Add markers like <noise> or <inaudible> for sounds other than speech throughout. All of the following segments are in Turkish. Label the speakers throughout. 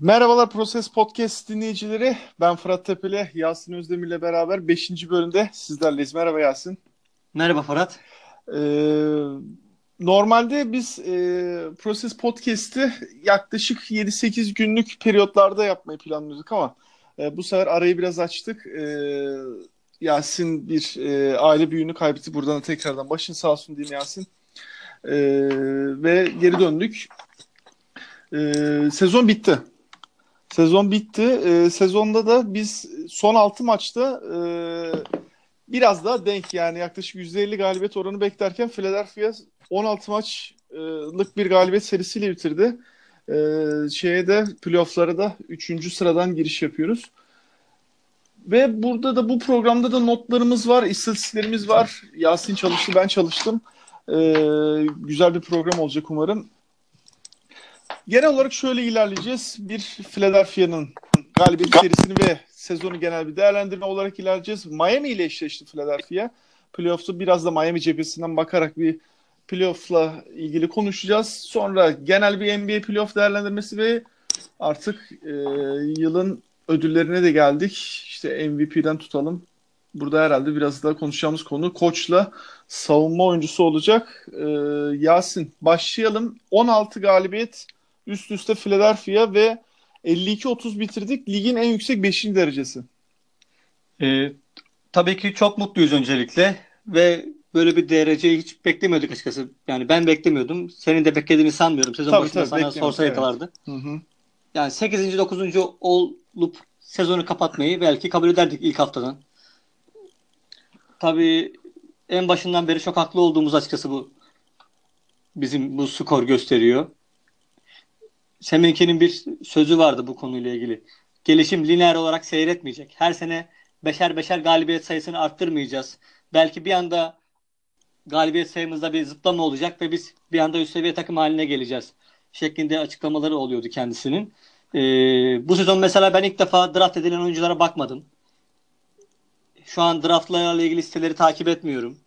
Speaker 1: Merhabalar Proses Podcast dinleyicileri. Ben Fırat Tepeli, Yasin Özdemir ile beraber 5. bölümde sizlerleyiz. Merhaba Yasin.
Speaker 2: Merhaba Fırat.
Speaker 1: Ee, normalde biz e, Proses Podcast'i yaklaşık 7-8 günlük periyotlarda yapmayı planlıyorduk ama e, bu sefer arayı biraz açtık. E, Yasin bir e, aile büyüğünü kaybetti. Buradan da tekrardan başın sağ olsun diyeyim Yasin. E, ve geri döndük. E, sezon bitti. Sezon bitti. E, sezonda da biz son 6 maçta e, biraz daha denk yani yaklaşık %50 galibiyet oranı beklerken Philadelphia 16 maçlık bir galibiyet serisiyle bitirdi. E, şeye de playoff'lara da 3. sıradan giriş yapıyoruz. Ve burada da bu programda da notlarımız var, istatistiklerimiz var. Yasin çalıştı, ben çalıştım. Ee, güzel bir program olacak umarım. Genel olarak şöyle ilerleyeceğiz. Bir Philadelphia'nın galibiyet serisini ve sezonu genel bir değerlendirme olarak ilerleyeceğiz. Miami ile eşleşti Philadelphia. Playoff'ta biraz da Miami cephesinden bakarak bir playoff'la ilgili konuşacağız. Sonra genel bir NBA playoff değerlendirmesi ve artık e, yılın ödüllerine de geldik. İşte MVP'den tutalım. Burada herhalde biraz daha konuşacağımız konu koçla savunma oyuncusu olacak. Ee, Yasin başlayalım. 16 galibiyet üst üste Philadelphia ve 52-30 bitirdik. Ligin en yüksek 5. derecesi.
Speaker 2: Ee, tabii ki çok mutluyuz öncelikle ve böyle bir dereceyi hiç beklemiyorduk açıkçası. Yani ben beklemiyordum. Senin de beklediğini sanmıyorum. Sezon tabii, başında tabii, sana sorsa evet. yakalardı. Hı hı. Yani 8. 9. olup sezonu kapatmayı belki kabul ederdik ilk haftadan. Tabii en başından beri çok haklı olduğumuz açıkçası bu bizim bu skor gösteriyor. Seminki'nin bir sözü vardı bu konuyla ilgili. Gelişim lineer olarak seyretmeyecek. Her sene beşer beşer galibiyet sayısını arttırmayacağız. Belki bir anda galibiyet sayımızda bir zıplama olacak ve biz bir anda üst seviye takım haline geleceğiz. Şeklinde açıklamaları oluyordu kendisinin. Ee, bu sezon mesela ben ilk defa draft edilen oyunculara bakmadım. Şu an draftlarla ilgili listeleri takip etmiyorum.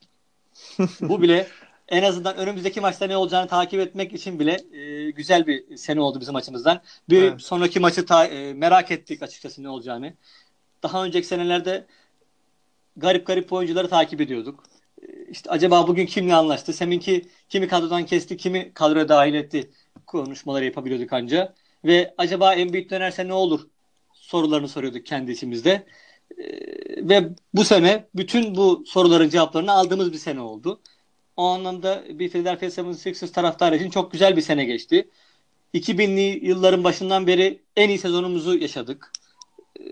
Speaker 2: bu bile <laughs> en azından önümüzdeki maçta ne olacağını takip etmek için bile e, güzel bir sene oldu bizim açımızdan. Bir evet. sonraki maçı ta, e, merak ettik açıkçası ne olacağını. Daha önceki senelerde garip garip oyuncuları takip ediyorduk. E, işte acaba bugün kimle anlaştı? Seminki kimi kadrodan kesti, kimi kadroya dahil etti konuşmaları yapabiliyorduk anca. Ve acaba Embiid dönerse ne olur sorularını soruyorduk kendi içimizde. Ee, ve bu sene bütün bu soruların cevaplarını aldığımız bir sene oldu. O anlamda bir Philadelphia 76ers taraftarı için çok güzel bir sene geçti. 2000'li yılların başından beri en iyi sezonumuzu yaşadık. Ee,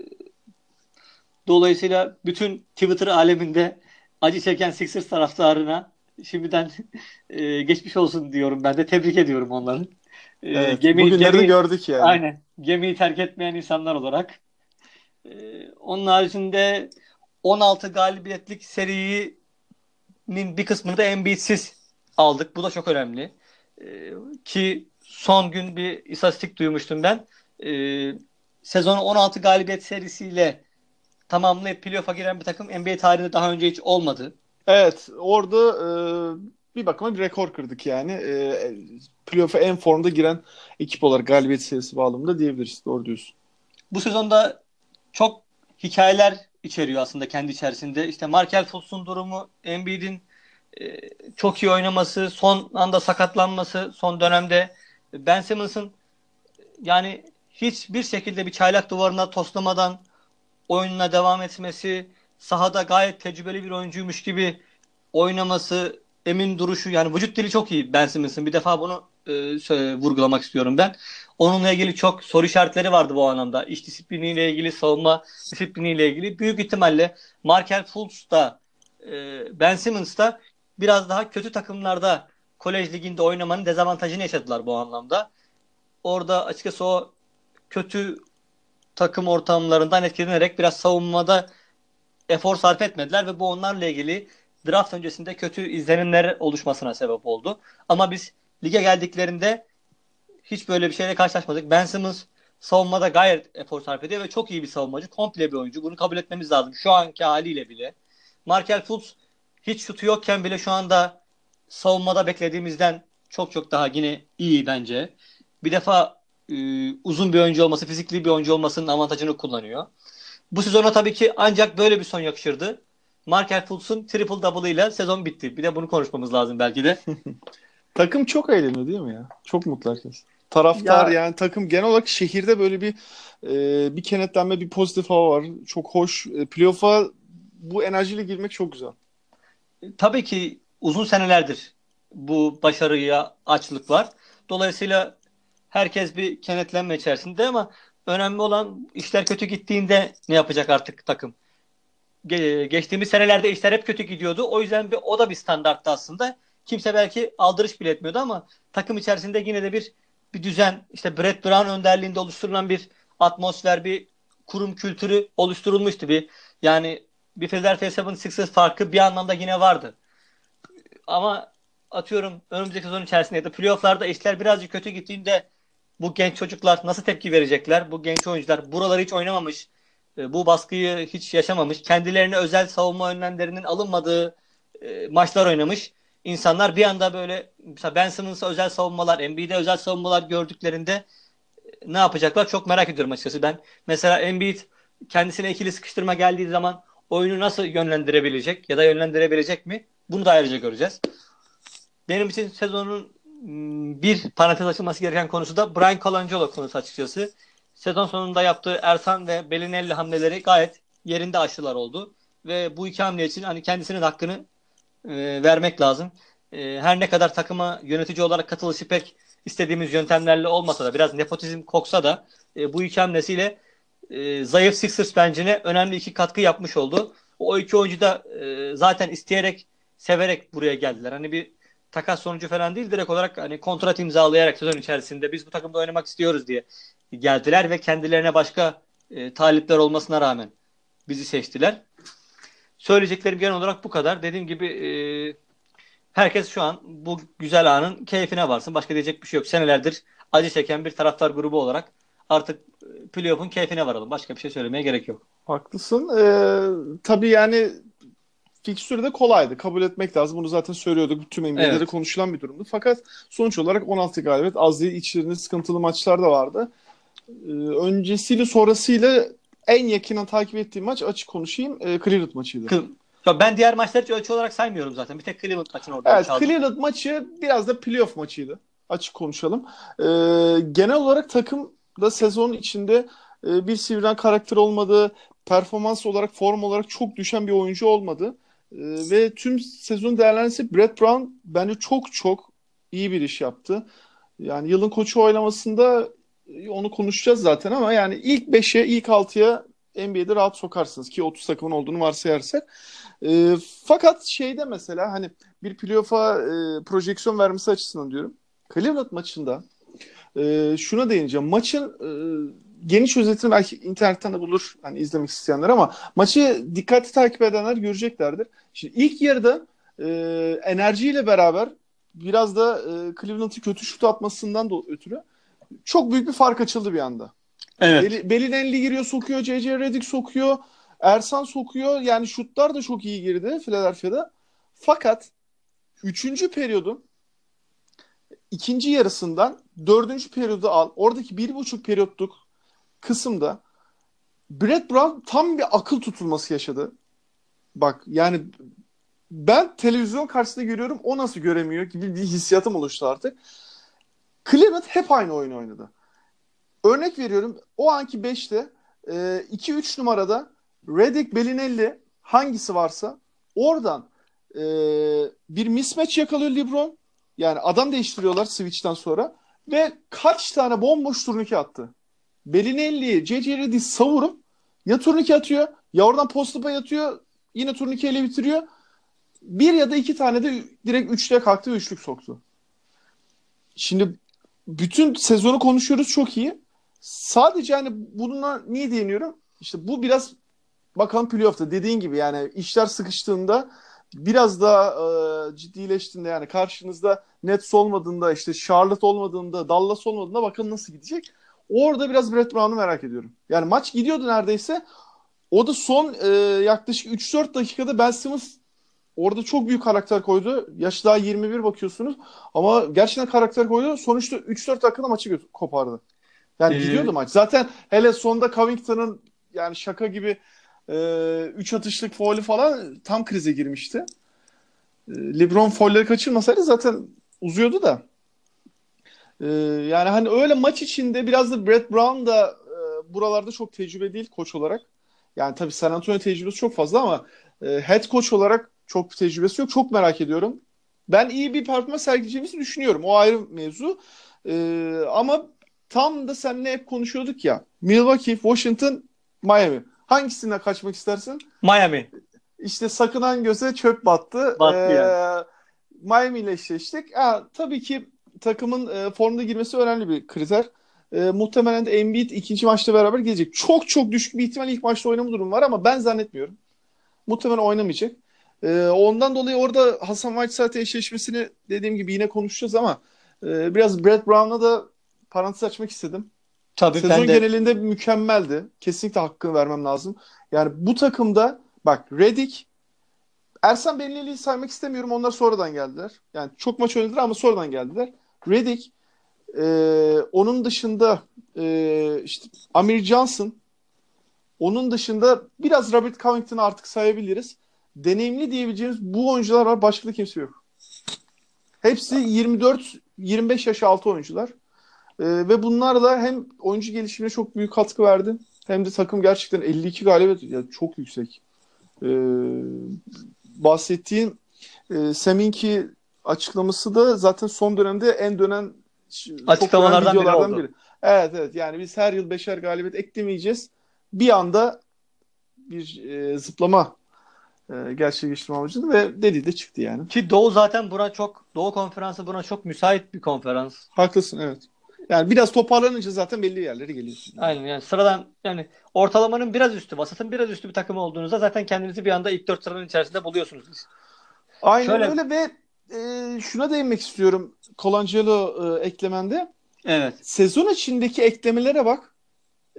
Speaker 2: dolayısıyla bütün Twitter aleminde acı çeken Sixers taraftarına şimdiden <laughs> e, geçmiş olsun diyorum ben de. Tebrik ediyorum onların.
Speaker 1: Ee, evet, gemi, bugünleri gemi, gördük yani.
Speaker 2: Aynen. Gemiyi terk etmeyen insanlar olarak. Ee, onun haricinde 16 galibiyetlik serinin bir kısmını da Embiid'siz aldık. Bu da çok önemli. Ee, ki son gün bir istatistik duymuştum ben. Ee, sezonu 16 galibiyet serisiyle tamamlayıp playoff'a giren bir takım NBA tarihinde daha önce hiç olmadı.
Speaker 1: Evet orada e, bir bakıma bir rekor kırdık yani. E, playoff'a en formda giren ekip olarak galibiyet serisi bağlamında diyebiliriz. Doğru diyorsun.
Speaker 2: Bu sezonda çok hikayeler içeriyor aslında kendi içerisinde. İşte Markel Fultz'un durumu, Embiid'in e, çok iyi oynaması, son anda sakatlanması son dönemde Ben Simmons'ın yani hiçbir şekilde bir çaylak duvarına toslamadan oyununa devam etmesi, sahada gayet tecrübeli bir oyuncuymuş gibi oynaması, emin duruşu yani vücut dili çok iyi Ben Simmons'ın. Bir defa bunu e, vurgulamak istiyorum ben. Onunla ilgili çok soru işaretleri vardı bu anlamda. İş disipliniyle ilgili, savunma disipliniyle ilgili. Büyük ihtimalle Markel Fultz da e, Ben Simmons da biraz daha kötü takımlarda kolej liginde oynamanın dezavantajını yaşadılar bu anlamda. Orada açıkçası o kötü takım ortamlarından etkilenerek biraz savunmada efor sarf etmediler ve bu onlarla ilgili draft öncesinde kötü izlenimler oluşmasına sebep oldu. Ama biz lige geldiklerinde hiç böyle bir şeyle karşılaşmadık. Ben Simmons savunmada gayet efor sarf ediyor ve çok iyi bir savunmacı. Komple bir oyuncu. Bunu kabul etmemiz lazım. Şu anki haliyle bile. Markel Fultz hiç şutu yokken bile şu anda savunmada beklediğimizden çok çok daha yine iyi bence. Bir defa e, uzun bir oyuncu olması, fizikli bir oyuncu olmasının avantajını kullanıyor. Bu sezona tabii ki ancak böyle bir son yakışırdı. Markel Fultz'un triple double ile sezon bitti. Bir de bunu konuşmamız lazım belki de. <laughs>
Speaker 1: Takım çok eğleniyor değil mi ya? Çok mutlu herkes. Taraftar ya, yani takım genel olarak şehirde böyle bir e, bir kenetlenme, bir pozitif hava var. Çok hoş. E, playoff'a bu enerjiyle girmek çok güzel.
Speaker 2: Tabii ki uzun senelerdir bu başarıya açlık var. Dolayısıyla herkes bir kenetlenme içerisinde ama önemli olan işler kötü gittiğinde ne yapacak artık takım? Ge- geçtiğimiz senelerde işler hep kötü gidiyordu. O yüzden bir, o da bir standarttı aslında. Kimse belki aldırış bile etmiyordu ama takım içerisinde yine de bir bir düzen, işte Brett Brown önderliğinde oluşturulan bir atmosfer, bir kurum kültürü oluşturulmuştu. Bir yani bir Philadelphia 76ers farkı bir anlamda yine vardı. Ama atıyorum önümüzdeki sezon içerisinde ya da playofflarda işler birazcık kötü gittiğinde bu genç çocuklar nasıl tepki verecekler? Bu genç oyuncular buraları hiç oynamamış, e, bu baskıyı hiç yaşamamış, kendilerine özel savunma önlemlerinin alınmadığı e, maçlar oynamış. İnsanlar bir anda böyle mesela Ben Simmons'a özel savunmalar, NBA'de özel savunmalar gördüklerinde e, ne yapacaklar çok merak ediyorum açıkçası. Ben mesela Embiid kendisine ikili sıkıştırma geldiği zaman oyunu nasıl yönlendirebilecek ya da yönlendirebilecek mi? Bunu da ayrıca göreceğiz. Benim için sezonun hmm, bir parantez açılması gereken konusu da Brian Colangelo konusu açıkçası. Sezon sonunda yaptığı Ersan ve Belinelli hamleleri gayet yerinde aşılar oldu. Ve bu iki hamle için hani kendisinin hakkını e, vermek lazım. E, her ne kadar takıma yönetici olarak katılışı pek istediğimiz yöntemlerle olmasa da biraz nepotizm koksa da e, bu iki hamlesiyle e, zayıf Sixers bencine önemli iki katkı yapmış oldu. O iki oyuncu da e, zaten isteyerek, severek buraya geldiler. Hani bir takas sonucu falan değil direkt olarak hani kontrat imzalayarak sezon içerisinde biz bu takımda oynamak istiyoruz diye geldiler ve kendilerine başka e, talipler olmasına rağmen bizi seçtiler. Söyleyeceklerim genel olarak bu kadar. Dediğim gibi e, herkes şu an bu güzel anın keyfine varsın. Başka diyecek bir şey yok. Senelerdir acı çeken bir taraftar grubu olarak artık e, playoff'un keyfine varalım. Başka bir şey söylemeye gerek yok.
Speaker 1: Haklısın. Ee, tabii yani fikstürü de kolaydı. Kabul etmek lazım. Bunu zaten söylüyorduk. Tüm NBA'de evet. konuşulan bir durumdu. Fakat sonuç olarak 16 galibiyet az değil. İçlerinde sıkıntılı maçlar da vardı. Ee, öncesiyle sonrasıyla en yakından takip ettiğim maç açık konuşayım. E, Cleveland maçıydı.
Speaker 2: ben diğer maçları hiç ölçü olarak saymıyorum zaten. Bir tek Cleveland maçını orada
Speaker 1: Evet. Cleveland maçı biraz da playoff maçıydı. Açık konuşalım. Ee, genel olarak takım da sezon içinde e, bir sivrilen karakter olmadı. Performans olarak, form olarak çok düşen bir oyuncu olmadı. E, ve tüm sezon değerlendirse Brett Brown bence çok çok iyi bir iş yaptı. Yani yılın koçu oylamasında e, onu konuşacağız zaten ama yani ilk 5'e, ilk 6'ya NBA'de rahat sokarsınız ki 30 takımın olduğunu varsayarsak. E, fakat şeyde mesela hani bir playoff'a e, projeksiyon vermesi açısından diyorum. Cleveland maçında e, şuna değineceğim. Maçın e, geniş özetini belki internetten de bulur hani izlemek isteyenler ama maçı dikkatli takip edenler göreceklerdir. Şimdi ilk yarıda e, enerjiyle beraber biraz da e, Cleveland'ı kötü şut atmasından da ötürü çok büyük bir fark açıldı bir anda. Evet. Bel, Belinelli giriyor sokuyor, C.C. Redick sokuyor, Ersan sokuyor. Yani şutlar da çok iyi girdi Philadelphia'da. Fakat üçüncü periyodun ikinci yarısından dördüncü periyodu al. Oradaki bir buçuk periyotluk kısımda Brett Brown tam bir akıl tutulması yaşadı. Bak yani ben televizyon karşısında görüyorum o nasıl göremiyor gibi bir hissiyatım oluştu artık. Cleveland hep aynı oyunu oynadı. Örnek veriyorum o anki 5'te 2-3 numarada Redick, Bellinelli hangisi varsa oradan e, bir mismatch yakalıyor LeBron. Yani adam değiştiriyorlar switch'ten sonra ve kaç tane bomboş turnike attı. Bellinelli'yi C.C. Redick savurup ya turnike atıyor ya oradan post-up'a yatıyor yine turnikeyle bitiriyor. Bir ya da iki tane de direkt üçlüye kalktı ve üçlük soktu. Şimdi bütün sezonu konuşuyoruz çok iyi. Sadece hani bununla niye değiniyorum? İşte bu biraz bakalım playoff'ta dediğin gibi yani işler sıkıştığında biraz daha e, ciddileştiğinde yani karşınızda Nets olmadığında işte Charlotte olmadığında Dallas olmadığında bakalım nasıl gidecek. Orada biraz Brett Brown'u merak ediyorum. Yani maç gidiyordu neredeyse. O da son e, yaklaşık 3-4 dakikada Ben Simmons orada çok büyük karakter koydu. Yaş daha 21 bakıyorsunuz. Ama gerçekten karakter koydu. Sonuçta 3-4 dakikada maçı kopardı. Yani ee, gidiyordu maç. Zaten hele sonda Covington'ın yani şaka gibi 3 e, atışlık faulü falan tam krize girmişti. E, LeBron faulleri kaçırmasaydı zaten uzuyordu da. E, yani hani öyle maç içinde biraz da Brett Brown da e, buralarda çok tecrübe değil koç olarak. Yani tabii San Antonio tecrübesi çok fazla ama e, head coach olarak çok tecrübesi yok. Çok merak ediyorum. Ben iyi bir performans sergileyeceğimizi düşünüyorum. O ayrı mevzu. E, ama tam da seninle hep konuşuyorduk ya. Milwaukee, Washington, Miami. Hangisine kaçmak istersin?
Speaker 2: Miami.
Speaker 1: İşte sakınan göze çöp battı.
Speaker 2: Battı ee, yani.
Speaker 1: Miami ile eşleştik. Ha, tabii ki takımın e, formda girmesi önemli bir kriter. E, muhtemelen de Embiid ikinci maçta beraber gelecek. Çok çok düşük bir ihtimal ilk maçta oynama durumu var ama ben zannetmiyorum. Muhtemelen oynamayacak. E, ondan dolayı orada Hasan Whiteside eşleşmesini dediğim gibi yine konuşacağız ama e, biraz Brett Brown'a da parantez açmak istedim. Tabii Sezon de... genelinde mükemmeldi. Kesinlikle hakkını vermem lazım. Yani bu takımda bak Redick Ersan Benlili'yi saymak istemiyorum. Onlar sonradan geldiler. Yani çok maç oynadılar ama sonradan geldiler. Redick e, onun dışında e, işte Amir Johnson onun dışında biraz Robert Covington'ı artık sayabiliriz. Deneyimli diyebileceğimiz bu oyuncular var. Başka da kimse yok. Hepsi 24-25 yaş altı oyuncular. Ee, ve bunlarla hem oyuncu gelişimine çok büyük katkı verdi. Hem de takım gerçekten 52 galibiyet yani çok yüksek. Ee, bahsettiğin e, Seminki açıklaması da zaten son dönemde en dönen
Speaker 2: açıklamalardan biri, oldu. biri.
Speaker 1: Evet evet yani biz her yıl beşer galibiyet eklemeyeceğiz. Bir anda bir e, zıplama e, gerçekleştirme amacıydı ve dedi de çıktı yani.
Speaker 2: Ki Doğu zaten buna çok Doğu konferansı buna çok müsait bir konferans.
Speaker 1: Haklısın evet. Yani biraz toparlanınca zaten belli yerlere geliyorsun.
Speaker 2: Aynen yani sıradan yani ortalamanın biraz üstü, vasatın biraz üstü bir takım olduğunuzda zaten kendinizi bir anda ilk dört sıranın içerisinde buluyorsunuz.
Speaker 1: Aynen Şöyle... öyle ve e, şuna değinmek istiyorum Colangelo e, eklemende.
Speaker 2: Evet.
Speaker 1: Sezon içindeki eklemelere bak.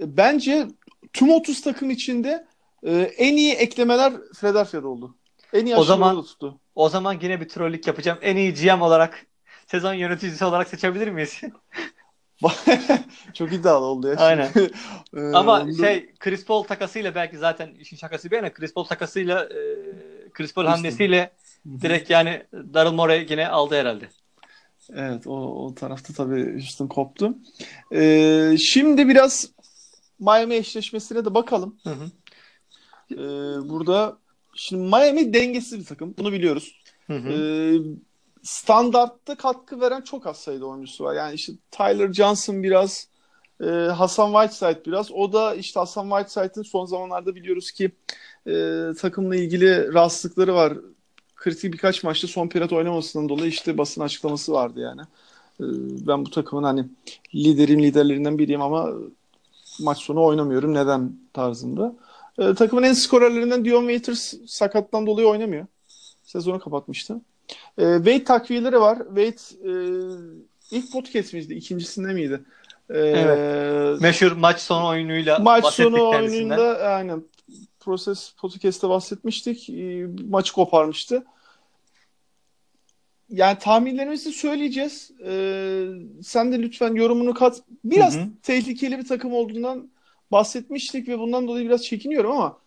Speaker 1: E, bence tüm 30 takım içinde e, en iyi eklemeler Philadelphia'da oldu. En iyi
Speaker 2: o zaman tuttu. O zaman yine bir trollük yapacağım. En iyi GM olarak sezon yöneticisi olarak seçebilir miyiz? <laughs>
Speaker 1: Çok iddialı oldu ya.
Speaker 2: Aynen. <laughs> ee, Ama onda... şey Chris Paul takasıyla belki zaten işin şakası bir yana Chris Paul takasıyla e, Chris Paul hamlesiyle direkt yani Daryl Morey yine aldı herhalde.
Speaker 1: Evet o, o tarafta tabii Houston koptu. Ee, şimdi biraz Miami eşleşmesine de bakalım. Hı hı. Ee, burada şimdi Miami dengesiz bir takım. Bunu biliyoruz. Hı hı. Ee, standartta katkı veren çok az sayıda oyuncusu var. Yani işte Tyler Johnson biraz, e, Hasan Whiteside biraz. O da işte Hasan Whiteside'ın son zamanlarda biliyoruz ki e, takımla ilgili rahatsızlıkları var. Kritik birkaç maçta son periyot oynamasından dolayı işte basın açıklaması vardı yani. E, ben bu takımın hani liderim liderlerinden biriyim ama maç sonu oynamıyorum. Neden tarzında. E, takımın en skorerlerinden Dion Waiters sakattan dolayı oynamıyor. Sezonu kapatmıştı. E, Wade takviyeleri var. Wade e, ilk podcastimizdi. ikincisinde miydi?
Speaker 2: E, evet. Meşhur maç sonu oyunuyla
Speaker 1: maç sonu oyununda aynen proses podcast'te bahsetmiştik. E, maçı koparmıştı. Yani tahminlerimizi söyleyeceğiz. Ee, sen de lütfen yorumunu kat. Biraz hı hı. tehlikeli bir takım olduğundan bahsetmiştik ve bundan dolayı biraz çekiniyorum ama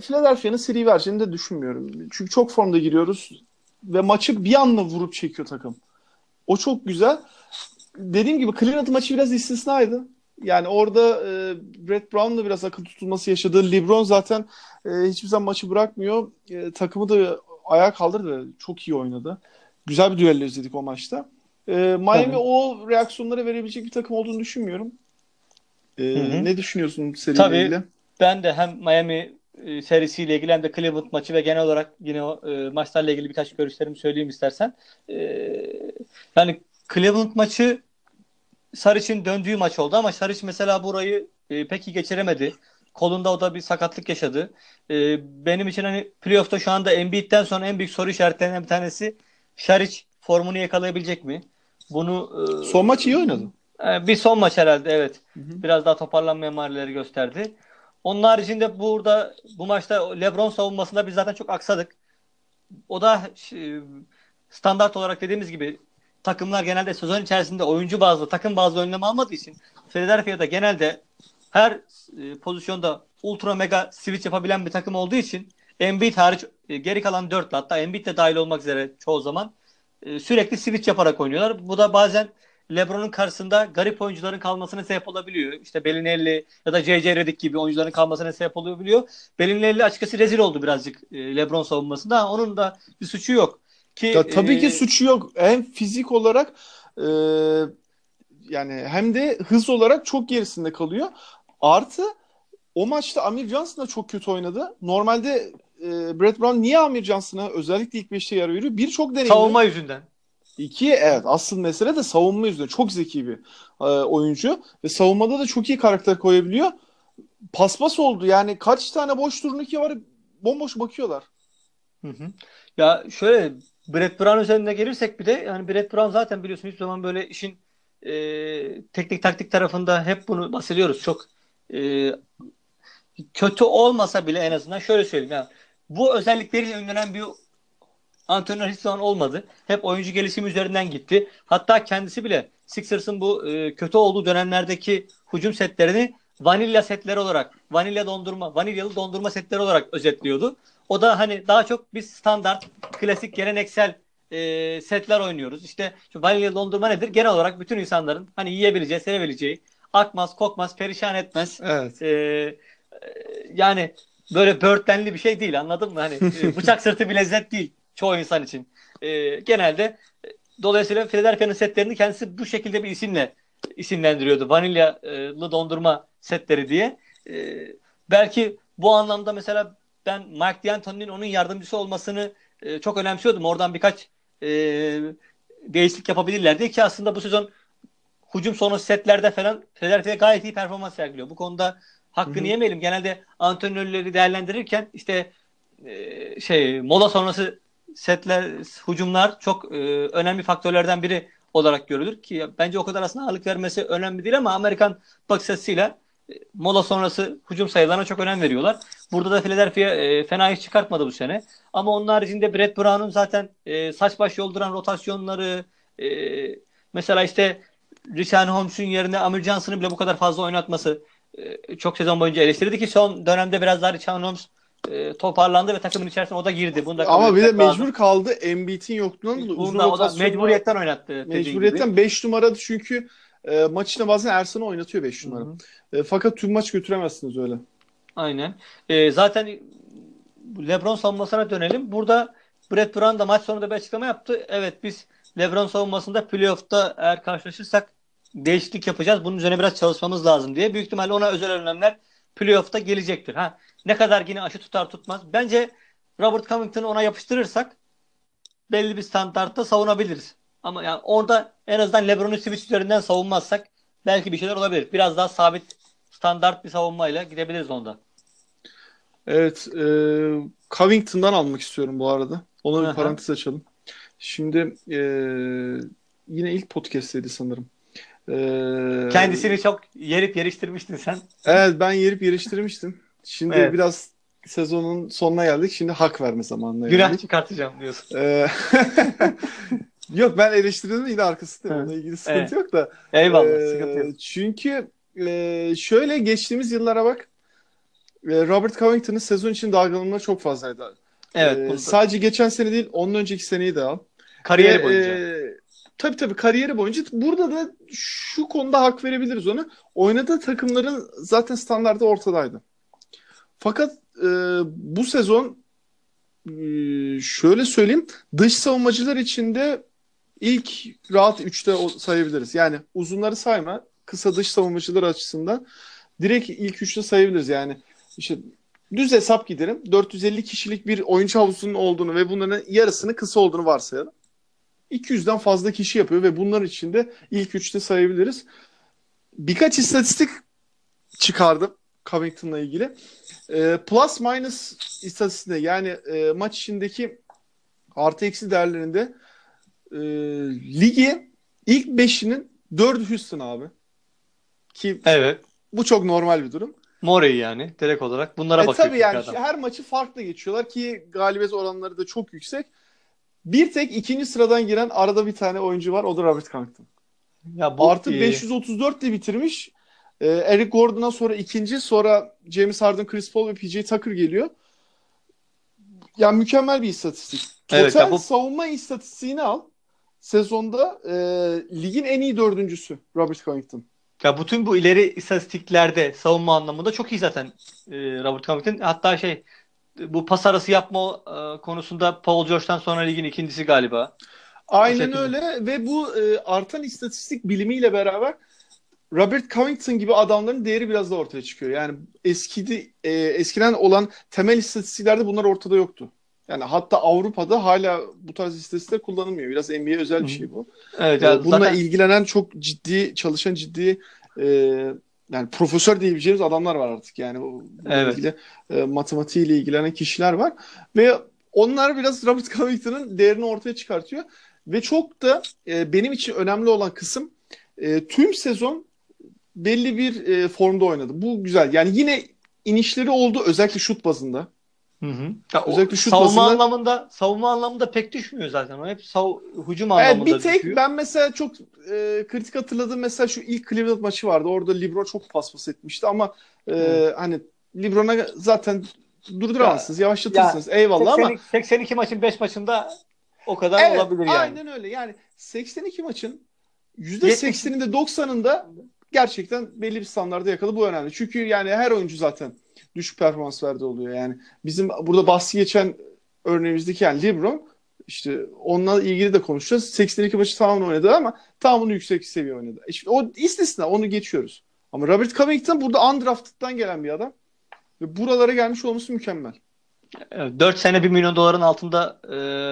Speaker 1: Philadelphia'nın seri vereceğini de düşünmüyorum. Çünkü çok formda giriyoruz ve maçı bir anda vurup çekiyor takım. O çok güzel. Dediğim gibi Cleveland maçı biraz istisnaydı. Yani orada e, Brett Brown'la biraz akıl tutulması yaşadı. LeBron zaten e, hiçbir zaman maçı bırakmıyor. E, takımı da ayağa kaldırdı. Çok iyi oynadı. Güzel bir düello izledik o maçta. E, Miami Tabii. o reaksiyonları verebilecek bir takım olduğunu düşünmüyorum. E, Ne düşünüyorsun seriyle
Speaker 2: Tabii, ilgili? Ben de hem Miami e, serisiyle ilgili hem de Cleveland maçı ve genel olarak yine o e, maçlarla ilgili birkaç görüşlerimi söyleyeyim istersen. E, yani Cleveland maçı Sarıç'ın döndüğü maç oldu ama Sarıç mesela burayı e, pek iyi geçiremedi. Kolunda o da bir sakatlık yaşadı. E, benim için hani playoff'ta şu anda Embiid'den sonra en büyük soru işaretlerinden bir tanesi Şariç formunu yakalayabilecek mi? Bunu
Speaker 1: e, son maç iyi oynadı.
Speaker 2: E, bir son maç herhalde evet. Hı hı. Biraz daha toparlanma emareleri gösterdi. Onun haricinde burada bu maçta LeBron savunmasında biz zaten çok aksadık. O da e, standart olarak dediğimiz gibi takımlar genelde sezon içerisinde oyuncu bazlı, takım bazlı önlem almadığı için Philadelphia'da genelde her e, pozisyonda ultra mega switch yapabilen bir takım olduğu için Embiid hariç e, geri kalan dörtlü hatta Embiid de dahil olmak üzere çoğu zaman sürekli switch yaparak oynuyorlar. Bu da bazen LeBron'un karşısında garip oyuncuların kalmasına sebep olabiliyor. İşte Bellinelli ya da J.J. Redick gibi oyuncuların kalmasına sebep olabiliyor. Bellinelli açıkçası rezil oldu birazcık e, LeBron savunmasında. Onun da bir suçu yok. Ki
Speaker 1: Ya, tabii
Speaker 2: e,
Speaker 1: ki suçu yok. Hem fizik olarak e, yani hem de hız olarak çok gerisinde kalıyor. Artı o maçta Amir Johnson da çok kötü oynadı. Normalde e, Brett Brown niye Amir Johnson'a özellikle ilk beşte yer veriyor? Bir çok deneyimli.
Speaker 2: savunma yüzünden.
Speaker 1: İki evet asıl mesele de savunma yüzünden. Çok zeki bir e, oyuncu ve savunmada da çok iyi karakter koyabiliyor. Paspas oldu. Yani kaç tane boş turnike var bomboş bakıyorlar.
Speaker 2: Hı hı. Ya şöyle Brett Brown üzerinde gelirsek bir de yani Brett Brown zaten biliyorsun hiçbir zaman böyle işin e, teknik taktik tarafında hep bunu bahsediyoruz. Çok e, kötü olmasa bile en azından şöyle söyleyeyim yani bu özellikleriyle ünlenen bir antrenör hiç zaman olmadı. Hep oyuncu gelişimi üzerinden gitti. Hatta kendisi bile Sixers'ın bu e, kötü olduğu dönemlerdeki hücum setlerini vanilya setleri olarak, vanilya dondurma, vanilyalı dondurma setleri olarak özetliyordu. O da hani daha çok biz standart, klasik, geleneksel e, setler oynuyoruz. İşte şu vanilyalı dondurma nedir? Genel olarak bütün insanların hani yiyebileceği, sevebileceği, akmaz, kokmaz, perişan etmez.
Speaker 1: Evet.
Speaker 2: E, e, yani böyle böğürtlenli bir şey değil anladın mı? Hani e, bıçak sırtı bir lezzet değil çoğu insan için. E, genelde dolayısıyla Philadelphia'nın setlerini kendisi bu şekilde bir isimle isimlendiriyordu. Vanilyalı dondurma setleri diye. E, belki bu anlamda mesela ben Mike D'Antoni'nin onun yardımcısı olmasını e, çok önemsiyordum. Oradan birkaç e, değişiklik yapabilirler diye ki aslında bu sezon hücum sonrası setlerde falan Philadelphia gayet iyi performans sergiliyor. Bu konuda hakkını
Speaker 1: Hı hı.
Speaker 2: yemeyelim. Genelde antrenörleri değerlendirirken işte e, şey mola sonrası setler, hücumlar çok e, önemli faktörlerden biri olarak görülür ki bence o kadar aslında ağırlık vermesi önemli değil ama Amerikan bakış açısıyla e, mola sonrası hücum sayılarına çok önem veriyorlar. Burada da Philadelphia e, fena iş çıkartmadı bu sene. Ama onun haricinde Brett Brown'un zaten e, saç baş yolduran rotasyonları e, mesela işte Richard Holmes'un yerine Amir Johnson'ı bile bu kadar fazla oynatması e, çok sezon boyunca eleştirildi ki son dönemde biraz daha Richard Holmes e, toparlandı ve takımın içerisine o da girdi. Bunu da
Speaker 1: Ama bir de
Speaker 2: etmek lazım.
Speaker 1: mecbur kaldı. Embiid'in yokluğundan dolayı uzun
Speaker 2: o da mecburiyetten oynattı.
Speaker 1: Mecburiyetten 5 numara çünkü e, maç içinde bazen Ersan'ı oynatıyor 5 numara. E, fakat tüm maç götüremezsiniz öyle.
Speaker 2: Aynen. Ee, zaten LeBron savunmasına dönelim. Burada Brett Brown da maç sonunda bir açıklama yaptı. Evet biz LeBron savunmasında playoff'ta eğer karşılaşırsak değişiklik yapacağız. Bunun üzerine biraz çalışmamız lazım diye. Büyük ihtimalle ona özel önlemler playoff'ta gelecektir. Ha, ne kadar yine aşı tutar tutmaz. Bence Robert Covington'ı ona yapıştırırsak belli bir standartta savunabiliriz. Ama yani orada en azından LeBron'u switch üzerinden savunmazsak belki bir şeyler olabilir. Biraz daha sabit standart bir savunmayla gidebiliriz onda.
Speaker 1: Evet. E, Covington'dan almak istiyorum bu arada. Ona bir parantez açalım. Şimdi e, yine ilk podcast'teydi sanırım. E,
Speaker 2: Kendisini çok yerip yeriştirmiştin sen.
Speaker 1: Evet ben yerip yeriştirmiştim. Şimdi
Speaker 2: Evet.
Speaker 1: biraz sezonun sonuna geldik. Şimdi hak verme zamanına
Speaker 2: Günah
Speaker 1: geldik.
Speaker 2: çıkartacağım diyorsun.
Speaker 1: Ee, <laughs> yok ben eleştirdim yine arkasındayım.
Speaker 2: Evet.
Speaker 1: Onunla ilgili sıkıntı
Speaker 2: Evet.
Speaker 1: yok da.
Speaker 2: Eyvallah
Speaker 1: Ee,
Speaker 2: sıkıntı yok.
Speaker 1: Çünkü e, şöyle geçtiğimiz yıllara bak. E, Robert Covington'ın sezon için dalgalanmaları çok fazlaydı.
Speaker 2: Evet.
Speaker 1: Ee, sadece geçen sene değil, onun önceki seneyi de al.
Speaker 2: kariyeri
Speaker 1: Ve,
Speaker 2: boyunca.
Speaker 1: e, tabii tabii kariyeri boyunca. Burada da şu konuda hak verebiliriz ona. Oynadığı takımların zaten standartı ortadaydı. Fakat e, bu sezon e, şöyle söyleyeyim dış savunmacılar içinde ilk rahat 3'te o- sayabiliriz. Yani uzunları sayma kısa dış savunmacılar açısından direkt ilk 3'te sayabiliriz. Yani işte düz hesap giderim. 450 kişilik bir oyuncu havusunun olduğunu ve bunların yarısının kısa olduğunu varsayalım. 200'den fazla kişi yapıyor ve bunların içinde ilk 3'te sayabiliriz. Birkaç istatistik çıkardım Covington'la ilgili. Ee, plus minus istatistiğinde yani e, maç içindeki artı eksi değerlerinde e, ligi ilk 5'inin 4'ü Houston abi. Ki
Speaker 2: Evet.
Speaker 1: bu çok normal bir durum.
Speaker 2: Morey yani direkt olarak. Bunlara
Speaker 1: E
Speaker 2: bakıyor
Speaker 1: tabii yani
Speaker 2: adam.
Speaker 1: her maçı farklı geçiyorlar ki galibiyet oranları da çok yüksek. Bir tek ikinci sıradan giren arada bir tane oyuncu var. O da Robert Covington.
Speaker 2: Ya bu
Speaker 1: Artı
Speaker 2: e,
Speaker 1: 534 de bitirmiş. E, Eric Gordon'a sonra ikinci sonra James Harden, Chris Paul ve PJ Tucker geliyor. Yani mükemmel bir istatistik. Total
Speaker 2: Evet, bu-
Speaker 1: savunma istatistiğini al. Sezonda e, ligin en iyi dördüncüsü Robert Covington.
Speaker 2: Ya bütün bu ileri istatistiklerde savunma anlamında çok iyi zaten e, Robert Covington. Hatta şey bu pas arası yapma e, konusunda Paul George'dan sonra ligin ikincisi galiba.
Speaker 1: Aynen öyle ve bu e, artan istatistik bilimiyle beraber Robert Covington gibi adamların değeri biraz da ortaya çıkıyor. Yani eskidi e, eskiden olan temel istatistiklerde bunlar ortada yoktu. Yani hatta Avrupa'da hala bu tarz istatistikler kullanılmıyor. Biraz NBA özel bir şey bu.
Speaker 2: Evet,
Speaker 1: Ee,
Speaker 2: ya
Speaker 1: Bununla
Speaker 2: zaten
Speaker 1: ilgilenen çok ciddi, çalışan ciddi e, yani profesör diyebileceğimiz adamlar var artık. Yani
Speaker 2: Evet.
Speaker 1: ilgili e, matematiğiyle ilgilenen kişiler var ve onlar biraz <laughs> Robert Covington'ın değerini ortaya çıkartıyor ve çok da e, benim için önemli olan kısım e, tüm sezon belli bir e, formda oynadı. Bu güzel. Yani yine inişleri oldu özellikle şut bazında.
Speaker 2: Hı hı. Ya
Speaker 1: Özellikle şut
Speaker 2: savunma
Speaker 1: bazında-
Speaker 2: anlamında savunma anlamında pek düşmüyor zaten. O hep sav hücum
Speaker 1: Evet,
Speaker 2: anlamında
Speaker 1: bir tek
Speaker 2: düşüyor.
Speaker 1: ben mesela çok e, kritik hatırladığım mesela şu ilk Cleveland maçı vardı. Orada LeBron çok paspas etmişti ama e,
Speaker 2: Hı.
Speaker 1: hani LeBron'a zaten durduramazsınız, yavaşlatırsınız. Eyvallah
Speaker 2: 80
Speaker 1: ama
Speaker 2: 82 maçın 5 maçında o kadar
Speaker 1: evet,
Speaker 2: olabilir yani.
Speaker 1: aynen öyle. Yani 82 maçın %80'inde 90'ında gerçekten belli bir standarda yakaladı. Bu önemli. Çünkü yani her oyuncu zaten düşük performans verdi oluyor. Yani bizim burada bahsi geçen örneğimizdeki yani LeBron işte onunla ilgili de konuşacağız. 82 maçı tamamını oynadı ama tamamını yüksek seviye oynadı. İşte o istisna onu geçiyoruz. Ama Robert Covington burada undrafted'dan gelen bir adam. Ve buralara gelmiş olması mükemmel.
Speaker 2: 4 sene 1 milyon doların altında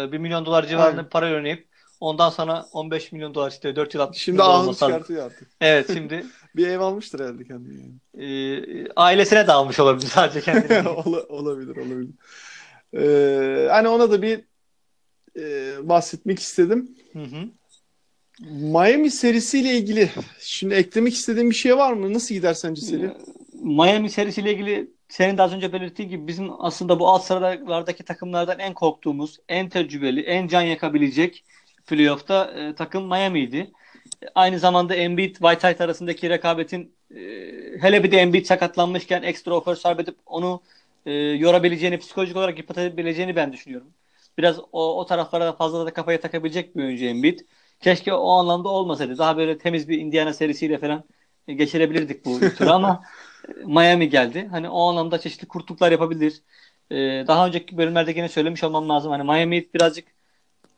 Speaker 2: e, 1 milyon dolar civarında
Speaker 1: Aynen.
Speaker 2: para oynayıp ondan sonra 15 milyon dolar işte 4 yıl 60
Speaker 1: Şimdi ahını çıkartıyor artık.
Speaker 2: Evet şimdi <laughs>
Speaker 1: Bir ev almıştır herhalde kendine. Yani.
Speaker 2: e, ailesine dağılmış olabilir sadece kendine. <laughs>
Speaker 1: Ola- olabilir, olabilir. Ee, hani ona da bir e, bahsetmek istedim.
Speaker 2: Hı hı.
Speaker 1: Miami serisiyle ilgili şimdi eklemek istediğin bir şey var mı? Nasıl gider sence seri?
Speaker 2: Miami serisiyle ilgili senin de az önce belirttiğin gibi bizim aslında bu alt sıralardaki takımlardan en korktuğumuz, en tecrübeli, en can yakabilecek playoff'ta e, takım Miami'ydi. Aynı zamanda Embiid, Whiteside arasındaki rekabetin e, hele bir de Embiid sakatlanmışken ekstra oför sarf edip onu e, yorabileceğini, psikolojik olarak yıpratabileceğini ben düşünüyorum. Biraz o, o taraflara da fazla da kafaya takabilecek bir oyuncu Embiid. Keşke o anlamda olmasaydı. Daha böyle temiz bir Indiana serisiyle falan e, geçirebilirdik bu <laughs> turu ama e, Miami geldi. Hani o anlamda çeşitli kurtluklar yapabilir. E, daha önceki bölümlerde yine söylemiş olmam lazım. Hani Miami birazcık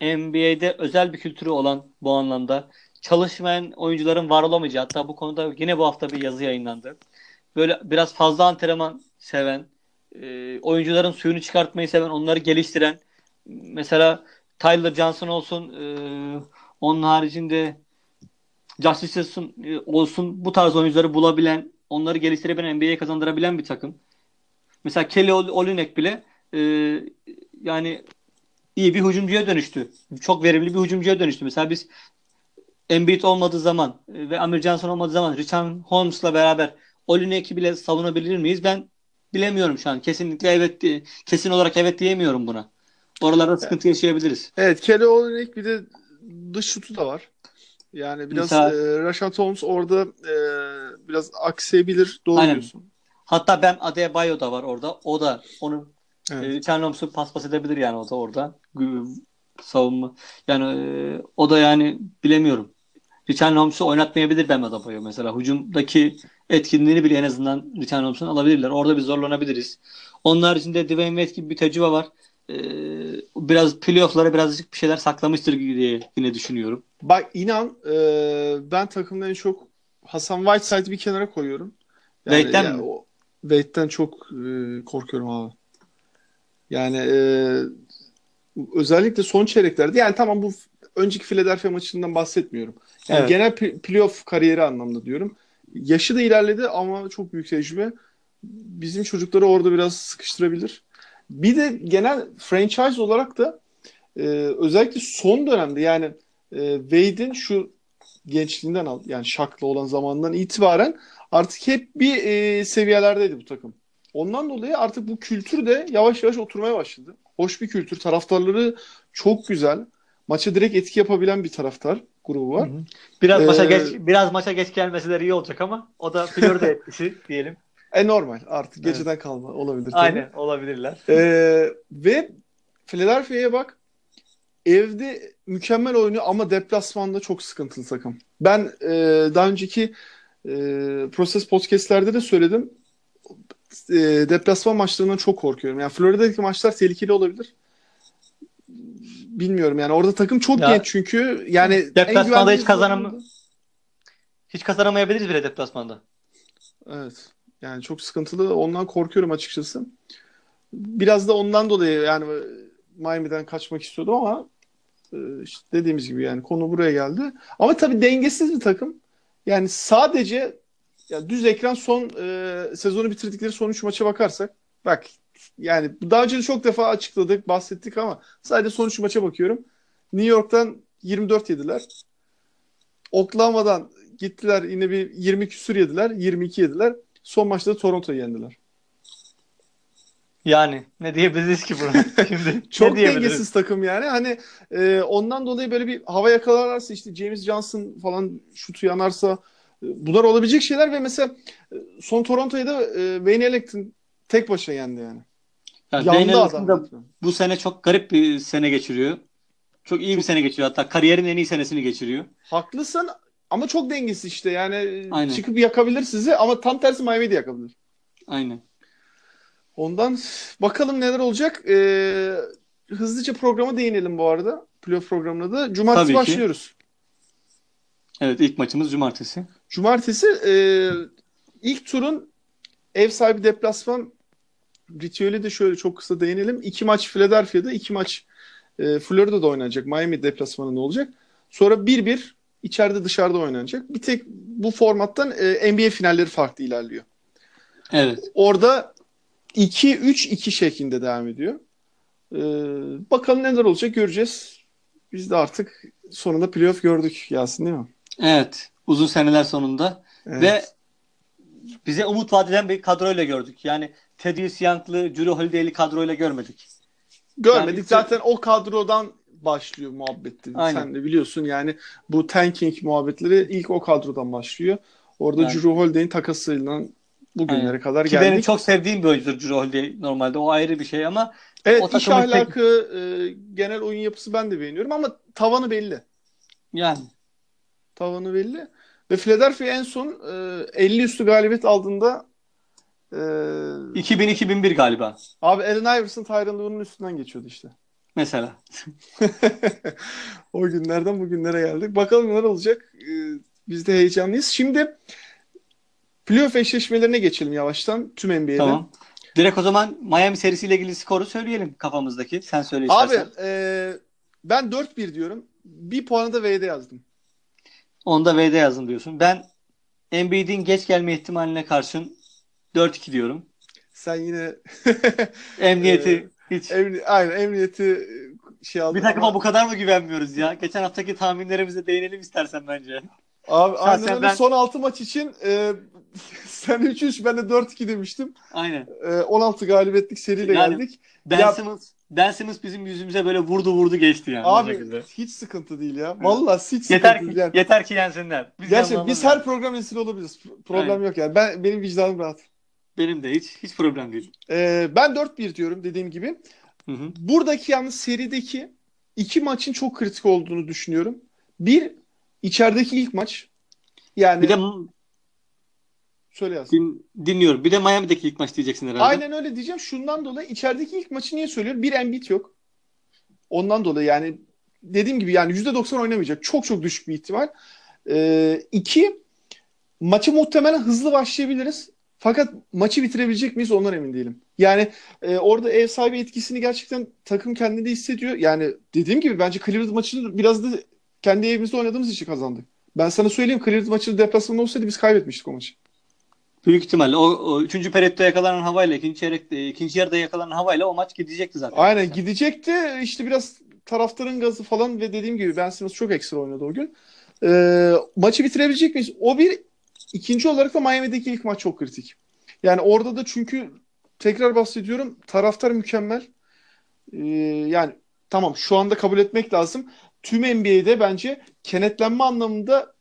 Speaker 2: NBA'de özel bir kültürü olan bu anlamda çalışmayan oyuncuların var olamayacağı hatta bu konuda yine bu hafta bir yazı yayınlandı. Böyle biraz fazla antrenman seven, e, oyuncuların suyunu çıkartmayı seven, onları geliştiren mesela Tyler Johnson olsun e, onun haricinde Justice olsun, e, olsun bu tarz oyuncuları bulabilen, onları geliştirebilen, NBA'ye kazandırabilen bir takım. Mesela Kelly Ol- Olynyk bile yani iyi bir hücumcuya dönüştü. Çok verimli bir hücumcuya dönüştü. Mesela biz Embiid olmadığı zaman e, ve Amir Johnson olmadığı zaman Richard Holmes'la beraber Olynyk'i bile savunabilir miyiz? Ben bilemiyorum şu an. Kesinlikle evet kesin olarak evet diyemiyorum buna. Oralarda sıkıntı yaşayabiliriz.
Speaker 1: Evet, Kelly Olynyk bir de dış şutu da var. Yani biraz
Speaker 2: Mesela-
Speaker 1: e, Rashad Holmes orada e, biraz aksayabilir. Doğru
Speaker 2: Aynen.
Speaker 1: diyorsun.
Speaker 2: Hatta Ben Adebayo da var orada. O da onu
Speaker 1: Evet.
Speaker 2: e, Richard Holmes'u paspas edebilir yani o da orada. Savunma. Yani e, o da yani bilemiyorum. Richard Holmes'u oynatmayabilir Ben Adebayo mesela. Hücumdaki etkinliğini bile en azından Richard Holmes'un alabilirler. Orada bir zorlanabiliriz. Onun haricinde Dwayne Wade gibi bir tecrübe var. E, biraz playoff'lara birazcık bir şeyler saklamıştır diye yine düşünüyorum.
Speaker 1: Bak inan e, ben takımda en çok Hasan Whiteside'ı bir kenara koyuyorum.
Speaker 2: Wade'den
Speaker 1: ya
Speaker 2: mi?
Speaker 1: Wade'den çok e, korkuyorum abi. Yani e, özellikle son çeyreklerde yani tamam bu önceki Philadelphia maçından bahsetmiyorum. Yani
Speaker 2: Evet.
Speaker 1: genel pl- playoff kariyeri anlamda diyorum. Yaşı da ilerledi ama çok büyük tecrübe. Bizim çocukları orada biraz sıkıştırabilir. Bir de genel franchise olarak da e, özellikle son dönemde yani e, Wade'in şu gençliğinden al yani Shaq'la olan zamandan itibaren artık hep bir e, seviyelerdeydi bu takım. Ondan dolayı artık bu kültür de yavaş yavaş oturmaya başladı. Hoş bir kültür. Taraftarları çok güzel. Maça direkt etki yapabilen bir taraftar. grubu var.
Speaker 2: Biraz maça
Speaker 1: Ee,
Speaker 2: geç biraz maça geç gelmeseler iyi olacak ama o da Florida <laughs> etkisi diyelim.
Speaker 1: E normal artık
Speaker 2: Evet.
Speaker 1: geceden kalma olabilir. tabii.
Speaker 2: Aynen olabilirler.
Speaker 1: Ee, ve Philadelphia'ya bak evde mükemmel oynuyor ama deplasmanda çok sıkıntılı takım. Ben e, daha önceki e, Proses podcastlerde de söyledim. E, deplasman maçlarından çok korkuyorum. Yani Florida'daki maçlar tehlikeli olabilir. Bilmiyorum yani orada takım çok
Speaker 2: Ya,
Speaker 1: genç çünkü yani
Speaker 2: deplasmanda hiç kazanam- Hiç kazanamayabiliriz bile deplasmanda.
Speaker 1: Evet. Yani çok sıkıntılı. Ondan korkuyorum açıkçası. Biraz da ondan dolayı yani Miami'den kaçmak istiyordum ama e, işte dediğimiz gibi yani konu buraya geldi. Ama tabii dengesiz bir takım. Yani sadece ya düz ekran son e, sezonu bitirdikleri son 3 maça bakarsak bak yani daha önce de çok defa açıkladık, bahsettik ama sadece son 3 maça bakıyorum. New York'tan 24 yediler. Oklahoma'dan gittiler yine bir 20 küsür yediler, 22 yediler. Son maçta da Toronto'yu yendiler.
Speaker 2: Yani ne diyebiliriz ki buna <laughs> şimdi?
Speaker 1: Çok dengesiz takım yani. Hani e, ondan dolayı böyle bir hava yakalarlarsa işte James Johnson falan şutu yanarsa bunlar olabilecek şeyler ve mesela e, son Toronto'yu da e, Wayne Ellington tek başına yendi yani.
Speaker 2: Yani
Speaker 1: Yandı adam.
Speaker 2: da bu sene çok garip bir sene geçiriyor. Çok iyi bir sene geçiriyor. Hatta kariyerin en iyi senesini geçiriyor.
Speaker 1: Haklısın ama çok dengesiz işte. Yani e,
Speaker 2: Aynen.
Speaker 1: çıkıp yakabilir sizi ama tam tersi Miami'yi de yakabilir.
Speaker 2: Aynen.
Speaker 1: Ondan bakalım neler olacak. E, hızlıca programa değinelim bu arada. Playoff programına da. Cumartesi
Speaker 2: Tabii ki. Evet ilk maçımız cumartesi.
Speaker 1: Cumartesi e, ilk turun ev sahibi deplasman ritüeli de şöyle çok kısa değinelim. İki maç Philadelphia'da, iki maç e, Florida'da oynanacak. Miami deplasmanında olacak. Sonra 1-1 içeride dışarıda oynanacak. Bir tek bu formattan e, NBA finalleri farklı ilerliyor.
Speaker 2: Evet.
Speaker 1: Orada 2-3-2 şeklinde devam ediyor. E, bakalım neler olacak göreceğiz. Biz de artık sonunda playoff gördük Yasin değil mi?
Speaker 2: Evet. Uzun seneler sonunda.
Speaker 1: Evet.
Speaker 2: Ve bize umut vaat eden bir kadroyla gördük. Yani Thaddeus Young'lı, Drew Holiday'li kadroyla görmedik.
Speaker 1: Görmedik.
Speaker 2: Yani-
Speaker 1: Zaten o kadrodan başlıyor muhabbetti.
Speaker 2: Aynen.
Speaker 1: Sen de biliyorsun yani bu tanking muhabbetleri ilk o kadrodan başlıyor. Orada Drew Holiday'in takasıyla bugünlere
Speaker 2: Aynen.
Speaker 1: kadar
Speaker 2: Ki benim
Speaker 1: geldik.
Speaker 2: çok sevdiğim bir oyuncudur Drew Holiday normalde. O ayrı bir şey ama
Speaker 1: evet
Speaker 2: o
Speaker 1: iş
Speaker 2: takımın tek-
Speaker 1: ahlakı, e, genel oyun yapısı ben de beğeniyorum ama tavanı belli.
Speaker 2: yani
Speaker 1: Tavanı belli. Ve Philadelphia en son e, 50 üstü galibiyet aldığında e,
Speaker 2: 2000-2001 galiba
Speaker 1: abi Allen Iverson Lue'nun üstünden geçiyordu işte.
Speaker 2: mesela. <laughs>
Speaker 1: o günlerden bugünlere geldik. Bakalım neler olacak. Ee, Biz de heyecanlıyız. Şimdi playoff eşleşmelerine geçelim yavaştan tüm NBA'de.
Speaker 2: Tamam. Direkt o zaman Miami serisiyle ilgili skoru söyleyelim kafamızdaki. Sen söyle
Speaker 1: Abi
Speaker 2: istersen.
Speaker 1: e, ben 4-1 diyorum. Bir puanı da V'de yazdım.
Speaker 2: Onda V'de yazın diyorsun. Ben Embiid'in geç gelme ihtimaline karşın 4-2 diyorum.
Speaker 1: Sen yine <laughs>
Speaker 2: Emniyeti hiç.
Speaker 1: emni, aynen emniyeti şey aldın
Speaker 2: Bir takıma
Speaker 1: ama-
Speaker 2: bu kadar mı güvenmiyoruz ya? Geçen haftaki tahminlerimize değinelim istersen bence.
Speaker 1: Abi
Speaker 2: Şahsen
Speaker 1: aynen öyle.
Speaker 2: ben-
Speaker 1: Son 6 maç için e, <laughs> sen 3-3 ben de 4-2 demiştim.
Speaker 2: Aynen.
Speaker 1: E, 16 galibiyetlik seriyle
Speaker 2: Yani-
Speaker 1: geldik.
Speaker 2: Ben
Speaker 1: Ya-
Speaker 2: Simmons, Ben Simmons bizim yüzümüze böyle vurdu vurdu geçti yani.
Speaker 1: Abi hiç sıkıntı değil ya. Vallahi hiç sıkıntı
Speaker 2: yeter
Speaker 1: değil
Speaker 2: ki,
Speaker 1: yani.
Speaker 2: yeter ki yensinler. Biz
Speaker 1: Gerçekten biz her program esiri olabiliriz. Pro- Problem
Speaker 2: Aynen.
Speaker 1: yok yani. Ben benim vicdanım rahat.
Speaker 2: Benim de hiç hiç problem değil.
Speaker 1: Ee, ben 4-1 diyorum dediğim gibi.
Speaker 2: Hı hı.
Speaker 1: Buradaki yalnız serideki iki maçın çok kritik olduğunu düşünüyorum. Bir içerideki ilk maç. Yani
Speaker 2: Bir de
Speaker 1: söyle yaz.
Speaker 2: din, dinliyorum. Bir de Miami'deki ilk maç diyeceksin herhalde.
Speaker 1: Aynen öyle diyeceğim. Şundan dolayı içerideki ilk maçı niye söylüyorum? Bir Embiid yok. Ondan dolayı yani dediğim gibi yani %90 oynamayacak. Çok çok düşük bir ihtimal. Ee, iki maçı muhtemelen hızlı başlayabiliriz. Fakat maçı bitirebilecek miyiz ondan emin değilim. Yani e, orada ev sahibi etkisini gerçekten takım kendinde hissediyor. Yani dediğim gibi bence Cleveland maçını biraz da kendi evimizde oynadığımız için kazandık. Ben sana söyleyeyim Cleveland maçı deplasmanda olsaydı biz kaybetmiştik o maçı.
Speaker 2: Büyük ihtimalle o, o üçüncü periyotta yakalanan havayla ikinci çeyrekte ikinci yarıda yakalanan havayla o maç gidecekti zaten.
Speaker 1: Aynen gidecekti. İşte biraz taraftarın gazı falan ve dediğim gibi Ben Simmons çok ekstra oynadı o gün. Ee, maçı bitirebilecek miyiz? O bir. ikinci olarak da Miami'deki ilk maç çok kritik. Yani orada da çünkü tekrar bahsediyorum taraftar mükemmel. Ee, yani tamam şu anda kabul etmek lazım. tüm NBA'de bence kenetlenme anlamında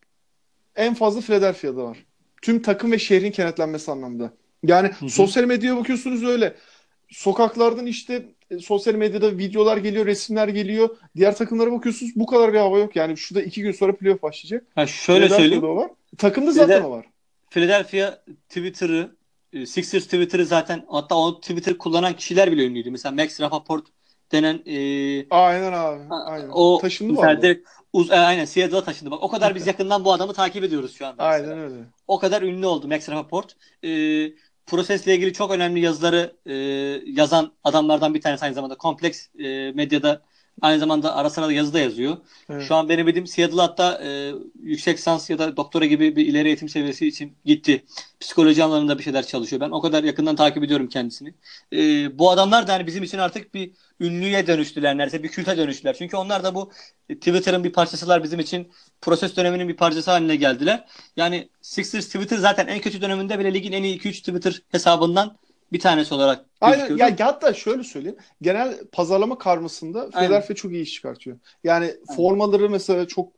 Speaker 1: en fazla Philadelphia'da var. Tüm takım ve şehrin kenetlenmesi anlamında. Yani
Speaker 2: Hı hı.
Speaker 1: sosyal medyaya bakıyorsunuz öyle. Sokaklardan işte e, sosyal medyada videolar geliyor, resimler geliyor. Diğer takımlara bakıyorsunuz bu kadar bir hava yok. Yani şurada iki gün sonra playoff başlayacak.
Speaker 2: Ha şöyle
Speaker 1: Philadelphia'da
Speaker 2: söyleyeyim.
Speaker 1: o var. Takımda zaten
Speaker 2: Phila-
Speaker 1: o var.
Speaker 2: Philadelphia Twitter'ı e, Sixers Twitter'ı zaten hatta o Twitter kullanan kişiler bile ünlüydü. Mesela Max Rappaport denen e,
Speaker 1: Aynen abi. Aynen.
Speaker 2: o
Speaker 1: Taşındı mı
Speaker 2: direkt uz, e, aynen Seattle'a taşındı. Bak o kadar biz <laughs> yakından bu adamı takip ediyoruz şu anda. mesela.
Speaker 1: Aynen öyle.
Speaker 2: O kadar ünlü oldu Max Rappaport. E, prosesle ilgili çok önemli yazıları e, yazan adamlardan bir tanesi aynı zamanda. Kompleks e, medyada aynı zamanda ara sıra da yazı da yazıyor.
Speaker 1: Evet.
Speaker 2: Şu an benim bildiğim Seattle hatta e, yüksek lisans ya da doktora gibi bir ileri eğitim seviyesi için gitti. Psikoloji alanında bir şeyler çalışıyor. Ben o kadar yakından takip ediyorum kendisini. E, bu adamlar da hani bizim için artık bir ünlüye dönüştüler neredeyse bir külte dönüştüler. Çünkü onlar da bu Twitter'ın bir parçasılar bizim için proses döneminin bir parçası haline geldiler. Yani Sixers Twitter zaten en kötü döneminde bile ligin en iyi 2-3 Twitter hesabından bir tanesi olarak
Speaker 1: Aynen
Speaker 2: gözüküyordu.
Speaker 1: ya hatta şöyle söyleyeyim. Genel pazarlama karmasında Philadelphia çok iyi iş çıkartıyor. Yani formaları mesela çok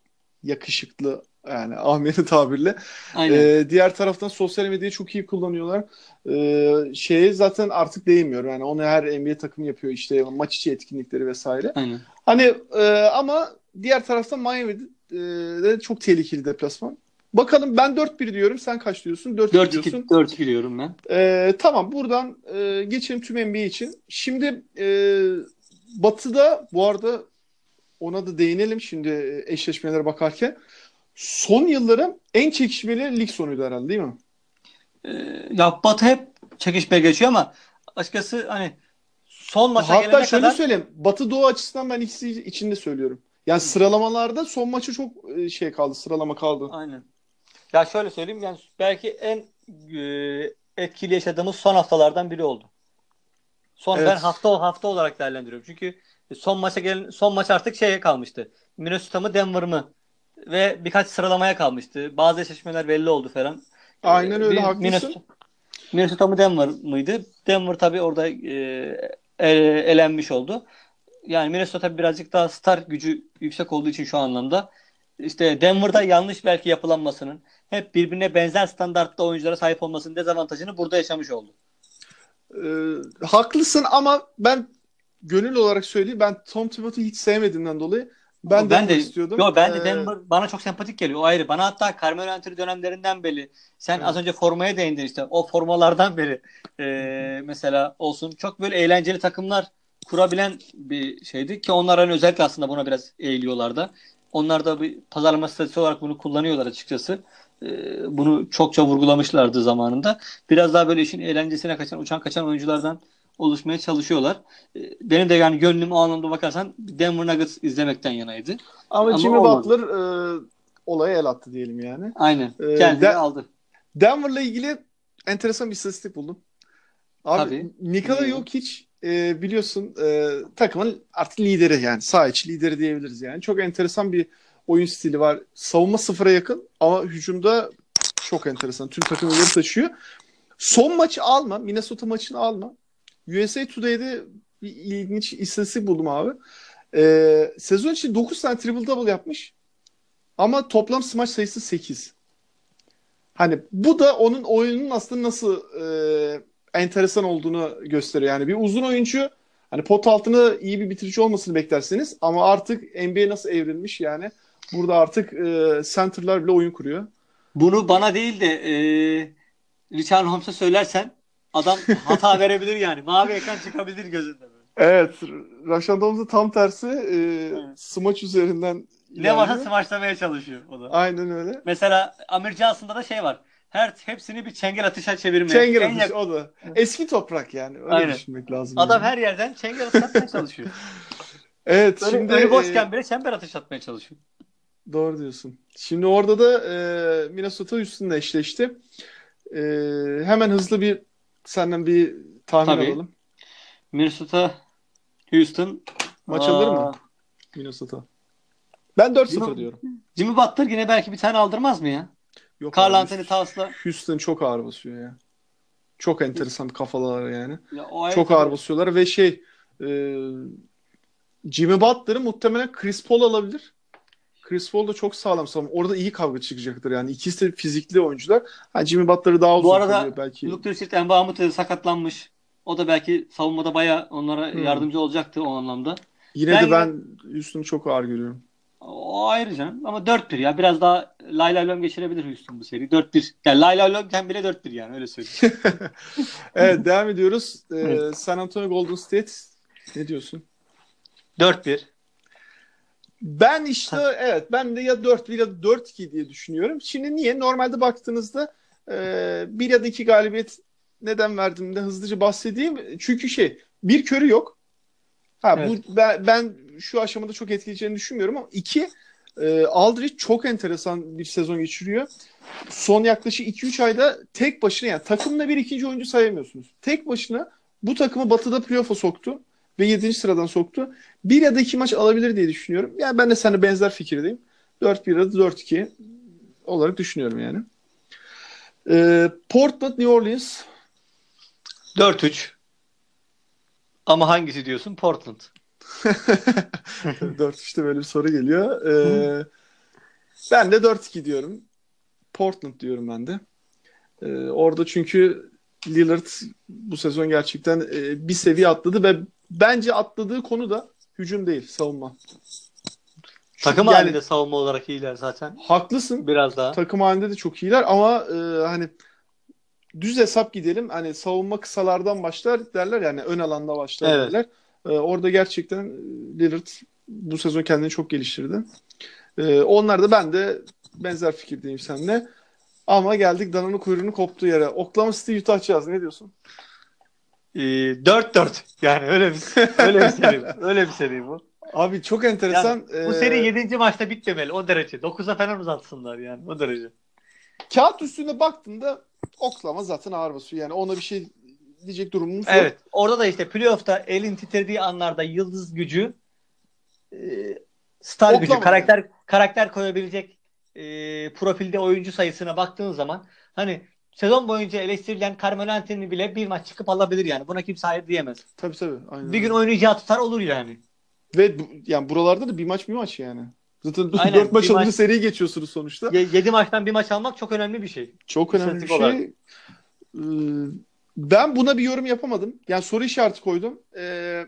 Speaker 1: yakışıklı yani <laughs> Ahmet'in tabirle.
Speaker 2: Aynen.
Speaker 1: Ee, diğer taraftan sosyal medyayı çok iyi kullanıyorlar. Ee, şeye zaten artık değmiyor. Yani onu her NBA takım yapıyor işte maç içi etkinlikleri vesaire.
Speaker 2: Aynen.
Speaker 1: Hani e, ama diğer taraftan Miami'de e, de çok tehlikeli deplasman. Bakalım ben 4-1 diyorum. Sen kaç diyorsun? 4-2 diyorsun.
Speaker 2: 4-2 4 diyorum ben.
Speaker 1: Ee, tamam buradan e, geçelim tüm NBA için. Şimdi e, Batı'da bu arada ona da değinelim şimdi e, eşleşmelere bakarken. Son yılların en çekişmeli lig sonuydu herhalde değil mi?
Speaker 2: Ee, ya Batı hep çekişmeye geçiyor ama açıkçası hani son maça
Speaker 1: Hatta
Speaker 2: gelene
Speaker 1: şöyle
Speaker 2: kadar
Speaker 1: söyleyeyim. Batı Doğu açısından ben ikisi içinde söylüyorum. Yani sıralamalarda son maçı çok e, şey kaldı. Sıralama kaldı.
Speaker 2: aynen. Ya şöyle söyleyeyim yani belki en e, etkili yaşadığımız son haftalardan biri oldu. Son
Speaker 1: Evet.
Speaker 2: ben hafta hafta olarak değerlendiriyorum. Çünkü son maça gelen son maç artık şeye kalmıştı. Minnesota mı Denver mı? Ve birkaç sıralamaya kalmıştı. Bazı eşleşmeler belli oldu falan.
Speaker 1: Aynen öyle,
Speaker 2: Bir
Speaker 1: haklısın.
Speaker 2: Minnesota, Minnesota mı Denver mıydı? Denver tabii orada e, ele- elenmiş oldu. Yani Minnesota birazcık daha star gücü yüksek olduğu için şu anlamda işte Denver'da yanlış belki yapılanmasının hep birbirine benzer standartta oyunculara sahip olmasının dezavantajını burada yaşamış oldu.
Speaker 1: Ee, haklısın ama ben gönül olarak söyleyeyim ben Tom Thibodeau'yu hiç sevmediğimden dolayı ben,
Speaker 2: ben de
Speaker 1: istiyordum.
Speaker 2: Yo, ben de
Speaker 1: Ee,
Speaker 2: Denver bana çok sempatik geliyor. O ayrı. Bana hatta Carmelo Anthony dönemlerinden beri sen
Speaker 1: Evet.
Speaker 2: az önce formaya değindin işte. O formalardan beri e, mesela olsun. Çok böyle eğlenceli takımlar kurabilen bir şeydi ki onlar hani özellikle aslında buna biraz eğiliyorlar da. Onlar da bir pazarlama stratejisi olarak bunu kullanıyorlar açıkçası. E, bunu çokça vurgulamışlardı zamanında. Biraz daha böyle işin eğlencesine kaçan, uçan kaçan oyunculardan oluşmaya çalışıyorlar. E, benim de yani gönlüm o anlamda bakarsan Denver Nuggets izlemekten yanaydı.
Speaker 1: ama,
Speaker 2: Ama
Speaker 1: Jimmy
Speaker 2: olmadı.
Speaker 1: Butler e, olaya el attı diyelim yani.
Speaker 2: Aynen.
Speaker 1: Ee,
Speaker 2: Kendini
Speaker 1: de-
Speaker 2: aldı.
Speaker 1: Denver'la ilgili enteresan bir istatistik buldum. Abi
Speaker 2: Tabii.
Speaker 1: Nikola. Jokic e, biliyorsun e, takımın artık lideri yani sağ içi lideri diyebiliriz yani. Çok enteresan bir oyun stili var. Savunma sıfıra yakın ama hücumda çok enteresan. Tüm takım ileri taşıyor. Son maçı alma. Minnesota maçını alma. USA Today'de bir ilginç istatistik buldum abi. E, sezon için 9 tane triple double yapmış. Ama toplam smaç sayısı 8. Hani bu da onun oyunun aslında nasıl e, enteresan olduğunu gösteriyor. Yani bir uzun oyuncu hani pot altına iyi bir bitirici olmasını beklersiniz ama artık NBA nasıl evrilmiş yani. Burada artık e, center'lar bile oyun kuruyor.
Speaker 2: Bunu bana değil de e, Richard Holmes'a söylersen adam hata <laughs> verebilir yani. Mavi ekran çıkabilir gözünde.
Speaker 1: Evet. Rashan Holmes'un tam tersi e, smaç üzerinden
Speaker 2: Ne varsa smaçlamaya çalışıyor o da.
Speaker 1: Aynen öyle.
Speaker 2: Mesela Amir Johnson'da da şey var. Her hepsini bir çengel atışa çevirme.
Speaker 1: Çengel
Speaker 2: En
Speaker 1: atış
Speaker 2: yak-
Speaker 1: o da. Eski toprak yani. Öyle
Speaker 2: Aynen.
Speaker 1: düşünmek lazım.
Speaker 2: Adam
Speaker 1: yani.
Speaker 2: her yerden çengel atış atmaya çalışıyor. <laughs>
Speaker 1: Evet
Speaker 2: Böyle
Speaker 1: şimdi
Speaker 2: önü
Speaker 1: e,
Speaker 2: boşken bile çember atış atmaya çalışıyor.
Speaker 1: Doğru diyorsun. Şimdi orada da e, Minnesota Houston'la eşleşti. E, hemen hızlı bir senden bir tahmin
Speaker 2: Tabii.
Speaker 1: alalım.
Speaker 2: Minnesota Houston
Speaker 1: Maç
Speaker 2: Aa,
Speaker 1: alır mı Minnesota? Ben 4-0
Speaker 2: Jimmy-
Speaker 1: diyorum.
Speaker 2: Jimmy Butler yine belki bir tane aldırmaz mı ya?
Speaker 1: Yok
Speaker 2: Carl Anthony Towns'la
Speaker 1: Houston çok ağır basıyor ya. Çok enteresan kafalar yani.
Speaker 2: ya
Speaker 1: Çok ağır basıyorlar ve şey e, Jimmy Butler'ı muhtemelen Chris Paul alabilir. Chris Paul da çok sağlam savunma. Orada iyi kavga çıkacaktır yani. İkisi de fizikli oyuncular. Ha, Jimmy Butler'ı daha uzun
Speaker 2: Bu arada
Speaker 1: belki.
Speaker 2: Luke Richard Mbamute sakatlanmış. O da belki savunmada baya onlara
Speaker 1: Hmm.
Speaker 2: yardımcı olacaktı o anlamda.
Speaker 1: Yine
Speaker 2: Ben-
Speaker 1: de ben Houston'u çok ağır görüyorum.
Speaker 2: O ayrı canım. Ama 4-1 ya. Biraz daha lay lay lom geçirebilir Houston bu seri. 4-1. Yani lay lay lomken bile 4-1 yani öyle söyleyeyim. <laughs>
Speaker 1: evet devam ediyoruz. Ee,
Speaker 2: Evet.
Speaker 1: San Antonio Golden State ne diyorsun?
Speaker 2: 4-1.
Speaker 1: Ben işte evet ben de ya 4-1 ya 4-2 diye düşünüyorum. Şimdi niye? Normalde baktığınızda e, bir ya da iki galibiyet neden verdiğimde hızlıca bahsedeyim. Çünkü şey bir körü yok. Ha
Speaker 2: Evet.
Speaker 1: bu ben, ben şu aşamada çok etkileyeceğini düşünmüyorum ama iki e, Aldridge çok enteresan bir sezon geçiriyor. Son yaklaşık 2-3 ayda tek başına yani takımla bir ikinci oyuncu sayamıyorsunuz. Tek başına bu takımı Batı'da playoff'a soktu ve 7. sıradan soktu. Bir ya da iki maç alabilir diye düşünüyorum. Yani ben de seninle benzer fikirdeyim. 4-1 ya da 4-2 olarak düşünüyorum yani. Ee, Portland, New Orleans
Speaker 2: 4-3. Ama hangisi diyorsun? Portland. <laughs>
Speaker 1: 4 işte böyle bir soru geliyor. Ee, ben de 4-2 diyorum. Portland diyorum ben de. Ee, orada çünkü Lillard bu sezon gerçekten e, bir seviye atladı ve bence atladığı konu da hücum değil, savunma.
Speaker 2: Takım
Speaker 1: yani
Speaker 2: halinde savunma olarak iyiler zaten.
Speaker 1: haklısın.
Speaker 2: Biraz daha.
Speaker 1: Takım halinde de çok iyiler ama e, hani düz hesap gidelim. Hani savunma kısalardan başlar derler yani ön alanda başlar
Speaker 2: Evet.
Speaker 1: derler. E, orada gerçekten e, Lillard bu sezon kendini çok geliştirdi. E, onlar da ben de benzer fikirdeyim seninle. Ama geldik dananın kuyruğunu koptuğu yere. Oklahoma City Utah Jazz ne diyorsun?
Speaker 2: Ee, 4-4. Yani öyle bir öyle bir seri. <laughs> Öyle bir seri bu.
Speaker 1: Abi çok enteresan.
Speaker 2: Yani bu seri 7. maçta bitmemeli o derece. 9'a falan uzatsınlar yani o derece.
Speaker 1: kağıt üstünde baktığında Oklahoma zaten ağır basıyor. Yani ona bir şey diyecek durumumuz yok.
Speaker 2: Evet. Orada da işte playoff'ta elin titrediği anlarda yıldız gücü e, star
Speaker 1: Oklahoma.
Speaker 2: gücü, karakter karakter koyabilecek e, profilde oyuncu sayısına baktığın zaman hani sezon boyunca eleştirilen Carmelo Anthony bile bir maç çıkıp alabilir yani. Buna kimse hayır diyemez.
Speaker 1: Tabii tabii. Aynen.
Speaker 2: Bir gün oynayacağı tutar olur yani.
Speaker 1: Ve bu, yani buralarda da bir maç bir maç yani. Zaten <laughs>
Speaker 2: Aynen,
Speaker 1: dört maç
Speaker 2: bir
Speaker 1: olunca
Speaker 2: maç-
Speaker 1: seriyi geçiyorsunuz sonuçta.
Speaker 2: 7 maçtan bir maç almak çok önemli bir şey.
Speaker 1: Çok önemli bir şey. Ee, Ben buna bir yorum yapamadım. Yani soru işareti koydum. Ee,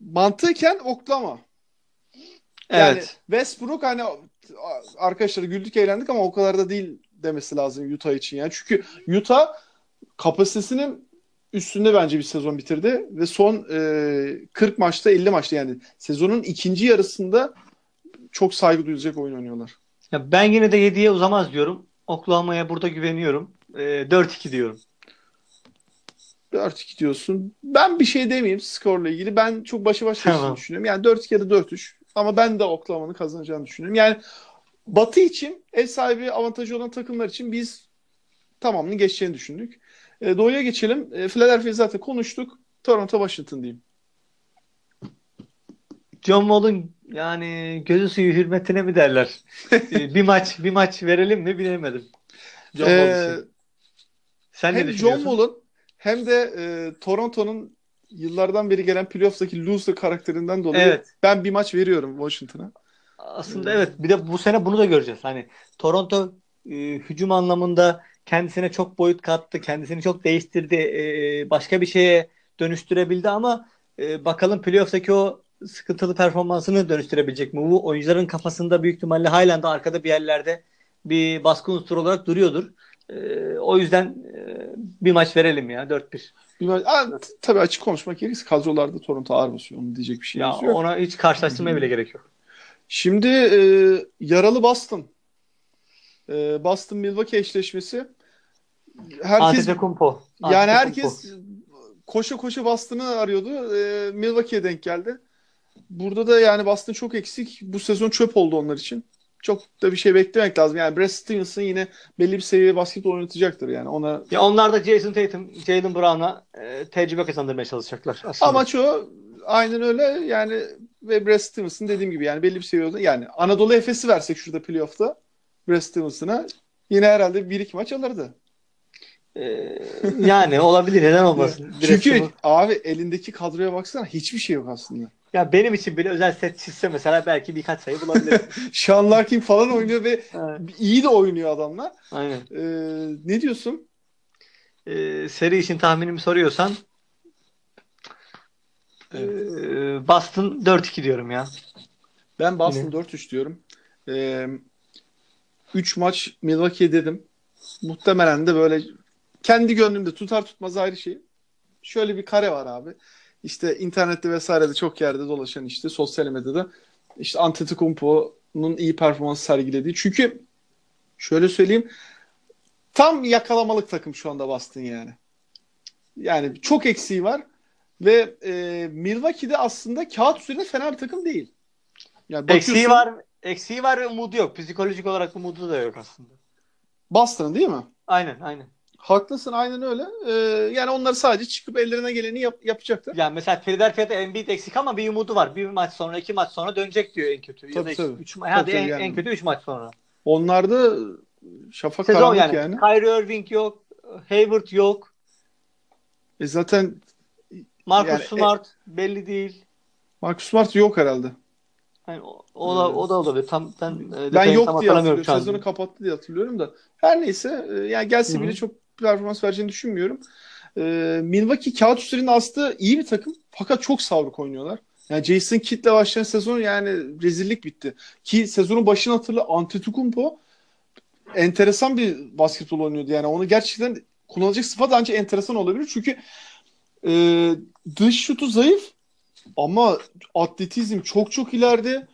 Speaker 1: mantıken Oklahoma. Yani
Speaker 2: Evet.
Speaker 1: Westbrook hani arkadaşlar güldük eğlendik ama o kadar da değil demesi lazım Utah için yani. Çünkü Utah kapasitesinin üstünde bence bir sezon bitirdi ve son e, 40 maçta 50 maçta yani sezonun ikinci yarısında çok saygı duyulacak oyun oynuyorlar.
Speaker 2: Ya ben yine de 7'ye uzamaz diyorum. Oklahoma'ya burada güveniyorum. E, 4-2 diyorum.
Speaker 1: 4-2 diyorsun. Ben bir şey demeyeyim skorla ilgili. Ben çok başı baş geçtiğini
Speaker 2: Tamam.
Speaker 1: düşünüyorum. Yani 4-2 ya da 4-3. Ama ben de Oklahoma'nın kazanacağını düşünüyorum. Yani Batı için ev sahibi avantajı olan takımlar için biz tamamını geçeceğini düşündük. E, doğuya geçelim. E, Philadelphia'yı zaten konuştuk. Toronto Washington diyeyim.
Speaker 2: John Wall'un yani gözü suyu hürmetine mi derler? E, bir maç bir maç verelim mi bilemedim. <laughs> John Wall
Speaker 1: E,
Speaker 2: için. Sen ne
Speaker 1: hem John
Speaker 2: düşünüyorsun?
Speaker 1: Wall'un hem de e, Toronto'nun yıllardan beri gelen playoff'taki loser karakterinden dolayı
Speaker 2: Evet.
Speaker 1: ben bir maç veriyorum Washington'a.
Speaker 2: Aslında evet. Bir de bu sene bunu da göreceğiz. Hani Toronto e, hücum anlamında kendisine çok boyut kattı. Kendisini çok değiştirdi. e, başka bir şeye dönüştürebildi ama e, bakalım playoff'taki o sıkıntılı performansını dönüştürebilecek mi? Bu oyuncuların kafasında büyük ihtimalle halen de arkada bir yerlerde bir baskı unsuru olarak duruyordur. E, o yüzden e, bir maç verelim ya 4-1.
Speaker 1: Bir maç, Aa, t- tabii açık konuşmak gerekirse kadrolarda Toronto ağır basıyor. Onun diyecek bir şey
Speaker 2: Ya
Speaker 1: yok.
Speaker 2: ona hiç karşılaştırmaya bile gerek yok.
Speaker 1: Şimdi e, yaralı Boston. E, Boston Milwaukee eşleşmesi. Herkes
Speaker 2: Antetokounmpo.
Speaker 1: yani herkes koşa koşa Boston'ı arıyordu. E, Milwaukee'ye denk geldi. Burada da yani Boston çok eksik. Bu sezon çöp oldu onlar için. Çok da bir şey beklemek lazım. Yani Brad Stevenson yine belli bir seviyede basketbol oynatacaktır yani. Ona
Speaker 2: Ya onlar da Jason Tatum, Jalen Brown'a e, tecrübe kazandırmaya çalışacaklar aslında.
Speaker 1: Amaç o. Aynen öyle. Yani ve Brad Stevenson dediğim gibi yani belli bir seviyede yani Anadolu Efes'i versek şurada playoff'ta Brad Stevenson'a yine herhalde bir iki maç alırdı.
Speaker 2: E, yani olabilir neden olmasın. <laughs>
Speaker 1: Çünkü abi elindeki kadroya baksana hiçbir şey yok aslında.
Speaker 2: Ya benim için bile özel set çizse mesela belki birkaç sayı bulabilirim. <laughs>
Speaker 1: Sean Larkin falan oynuyor ve <laughs>
Speaker 2: Evet.
Speaker 1: iyi de oynuyor adamlar.
Speaker 2: Aynen.
Speaker 1: Ee, ne diyorsun?
Speaker 2: Ee, seri için tahminimi soruyorsan
Speaker 1: Evet.
Speaker 2: ee, Boston 4-2 diyorum ya.
Speaker 1: Ben Boston
Speaker 2: Yine.
Speaker 1: 4-3 diyorum. 3 maç Milwaukee'ye dedim. Muhtemelen de böyle kendi gönlümde tutar tutmaz ayrı şey. Şöyle bir kare var abi. İşte internette vesairede çok yerde dolaşan işte sosyal medyada işte Antetokounmpo'nun iyi performans sergilediği. Çünkü şöyle söyleyeyim tam yakalamalık takım şu anda Boston yani. Yani çok eksiği var ve e, Milwaukee'de aslında kağıt üzerinde fena bir takım değil. Yani
Speaker 2: Eksiği var, eksiği var ve umudu yok. Psikolojik olarak umudu da yok aslında.
Speaker 1: Boston'ın değil mi?
Speaker 2: Aynen, aynen.
Speaker 1: Haklısın aynen öyle. Ee, yani onlar sadece çıkıp ellerine geleni yap- yapacaklar.
Speaker 2: Yani mesela Philadelphia'da Embiid eksik ama bir umudu var. Bir maç sonra, iki maç sonra dönecek diyor en kötü. ya
Speaker 1: Tabii,
Speaker 2: da işte
Speaker 1: tabii.
Speaker 2: üç, ma- hadi
Speaker 1: Tabii,
Speaker 2: en,
Speaker 1: yani.
Speaker 2: en kötü 3 maç sonra.
Speaker 1: Onlarda şafak
Speaker 2: Sezon
Speaker 1: karanlık
Speaker 2: yani.
Speaker 1: yani.
Speaker 2: Kyrie Irving yok, Hayward yok,
Speaker 1: E zaten
Speaker 2: Marcus
Speaker 1: Yani, e-
Speaker 2: Smart belli değil.
Speaker 1: Marcus Smart yok herhalde.
Speaker 2: Yani o, o da o da olabilir. Tam ben e,
Speaker 1: Ben yok
Speaker 2: tam
Speaker 1: diye
Speaker 2: hatırlamıyorum.
Speaker 1: Sezonu kapattı diye hatırlıyorum da. Her neyse e, yani gelse
Speaker 2: Hı hı.
Speaker 1: bile çok performans vereceğini düşünmüyorum. E, Milwaukee kağıt üzerinde aslında iyi bir takım fakat çok savruk oynuyorlar. Yani Jason Kidd'le başlayan sezon yani rezillik bitti. Ki sezonun başını hatırla Antetokounmpo enteresan bir basketbol oynuyordu. Yani onu gerçekten kullanılacak sıfat ancak enteresan olabilir. Çünkü e, dış şutu zayıf ama atletizm çok çok ileride.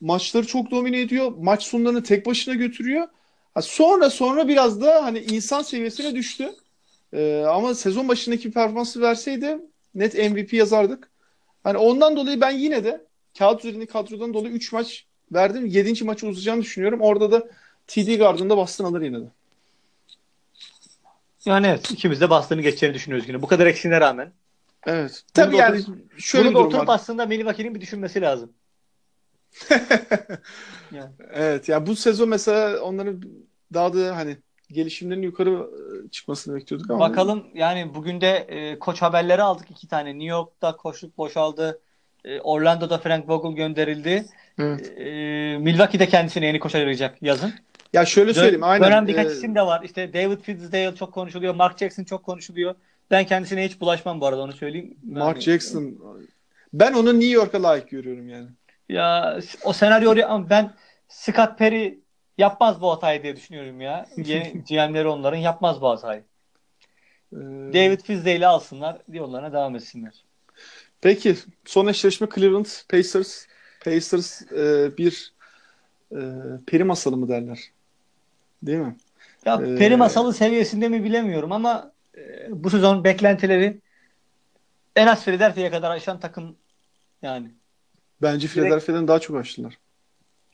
Speaker 1: Maçları çok domine ediyor. Maç sonlarını tek başına götürüyor. Sonra sonra biraz da hani insan seviyesine düştü. E, ama sezon başındaki performansı verseydi net MVP yazardık. Hani ondan dolayı ben yine de kağıt üzerindeki kadrodan dolayı 3 maç verdim. 7. maçı uzayacağını düşünüyorum. Orada da TD Garden'da Boston alır yine de.
Speaker 2: Yani evet ikimiz de Boston'ı geçeceğini düşünüyoruz yine. Bu kadar eksiğine rağmen.
Speaker 1: Evet. Tabii yani şöyle bir durum
Speaker 2: oturup
Speaker 1: var.
Speaker 2: aslında Milwaukee'nin bir düşünmesi lazım. <laughs> Yani.
Speaker 1: Evet ya bu sezon mesela onların daha da hani gelişimlerin yukarı e, çıkmasını bekliyorduk ama
Speaker 2: Bakalım yani bugün de e, koç haberleri aldık iki tane. New York'ta koçluk boşaldı. E, Orlando'da Frank Vogel gönderildi.
Speaker 1: Evet.
Speaker 2: E, Milwaukee'de kendisine yeni koç arayacak yazın.
Speaker 1: Ya şöyle söyleyeyim aynen.
Speaker 2: Dönem birkaç
Speaker 1: Ee,
Speaker 2: isim de var. İşte David Fizdale çok konuşuluyor. Mark Jackson çok konuşuluyor. Ben kendisine hiç bulaşmam bu arada onu söyleyeyim.
Speaker 1: Mark
Speaker 2: Yani-
Speaker 1: Jackson ben onu New York'a layık görüyorum yani.
Speaker 2: Ya o senaryo ama ben Scott Perry yapmaz bu hatayı diye düşünüyorum ya. Yeni <laughs> GM'leri onların yapmaz bu hatayı.
Speaker 1: Ee,
Speaker 2: David Fizdale'i alsınlar, yollarına devam etsinler.
Speaker 1: Peki son eşleşme Cleveland Pacers. Pacers e, bir e, peri masalı mı derler? Değil mi?
Speaker 2: Ya
Speaker 1: Ee,
Speaker 2: peri masalı seviyesinde mi bilemiyorum ama e, bu sezon beklentileri en az Philadelphia'ya kadar aşan takım yani.
Speaker 1: Bence Philadelphia'dan daha çok açtılar.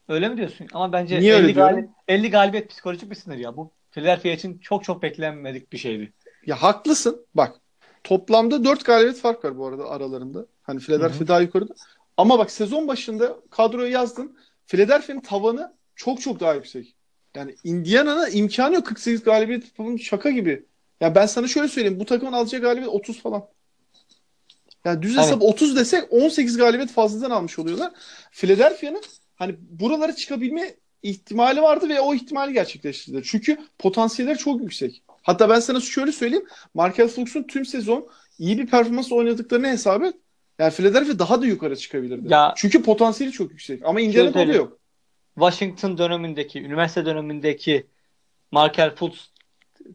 Speaker 2: Öyle mi diyorsun? Ama bence
Speaker 1: Niye
Speaker 2: 50,
Speaker 1: öyle diyorum?
Speaker 2: galib- 50 galibiyet psikolojik bir sınır ya. Bu Philadelphia için çok çok beklenmedik bir şeydi.
Speaker 1: Ya haklısın. Bak toplamda 4 galibiyet fark var bu arada aralarında. Hani Philadelphia
Speaker 2: Hı hı.
Speaker 1: daha yukarıda. Ama bak sezon başında kadroya yazdım. Philadelphia'nın tavanı çok çok daha yüksek. Yani Indiana'nın imkanı yok 48 galibiyet falan şaka gibi. Ya ben sana şöyle söyleyeyim. Bu takımın alacağı galibiyet 30 falan. Yani düz
Speaker 2: Evet.
Speaker 1: hesap 30 desek 18 galibiyet fazladan almış oluyorlar. Philadelphia'nın hani buralara çıkabilme ihtimali vardı ve o ihtimali gerçekleştirdiler. Çünkü potansiyelleri çok yüksek. Hatta ben sana şöyle söyleyeyim. Markel Fultz'un tüm sezon iyi bir performans oynadıklarını hesap et. Yani Philadelphia daha da yukarı çıkabilirdi.
Speaker 2: Ya-
Speaker 1: Çünkü potansiyeli çok yüksek. Ama Indiana'da
Speaker 2: söyleyeyim.
Speaker 1: yok.
Speaker 2: Washington dönemindeki, üniversite dönemindeki Markel Fultz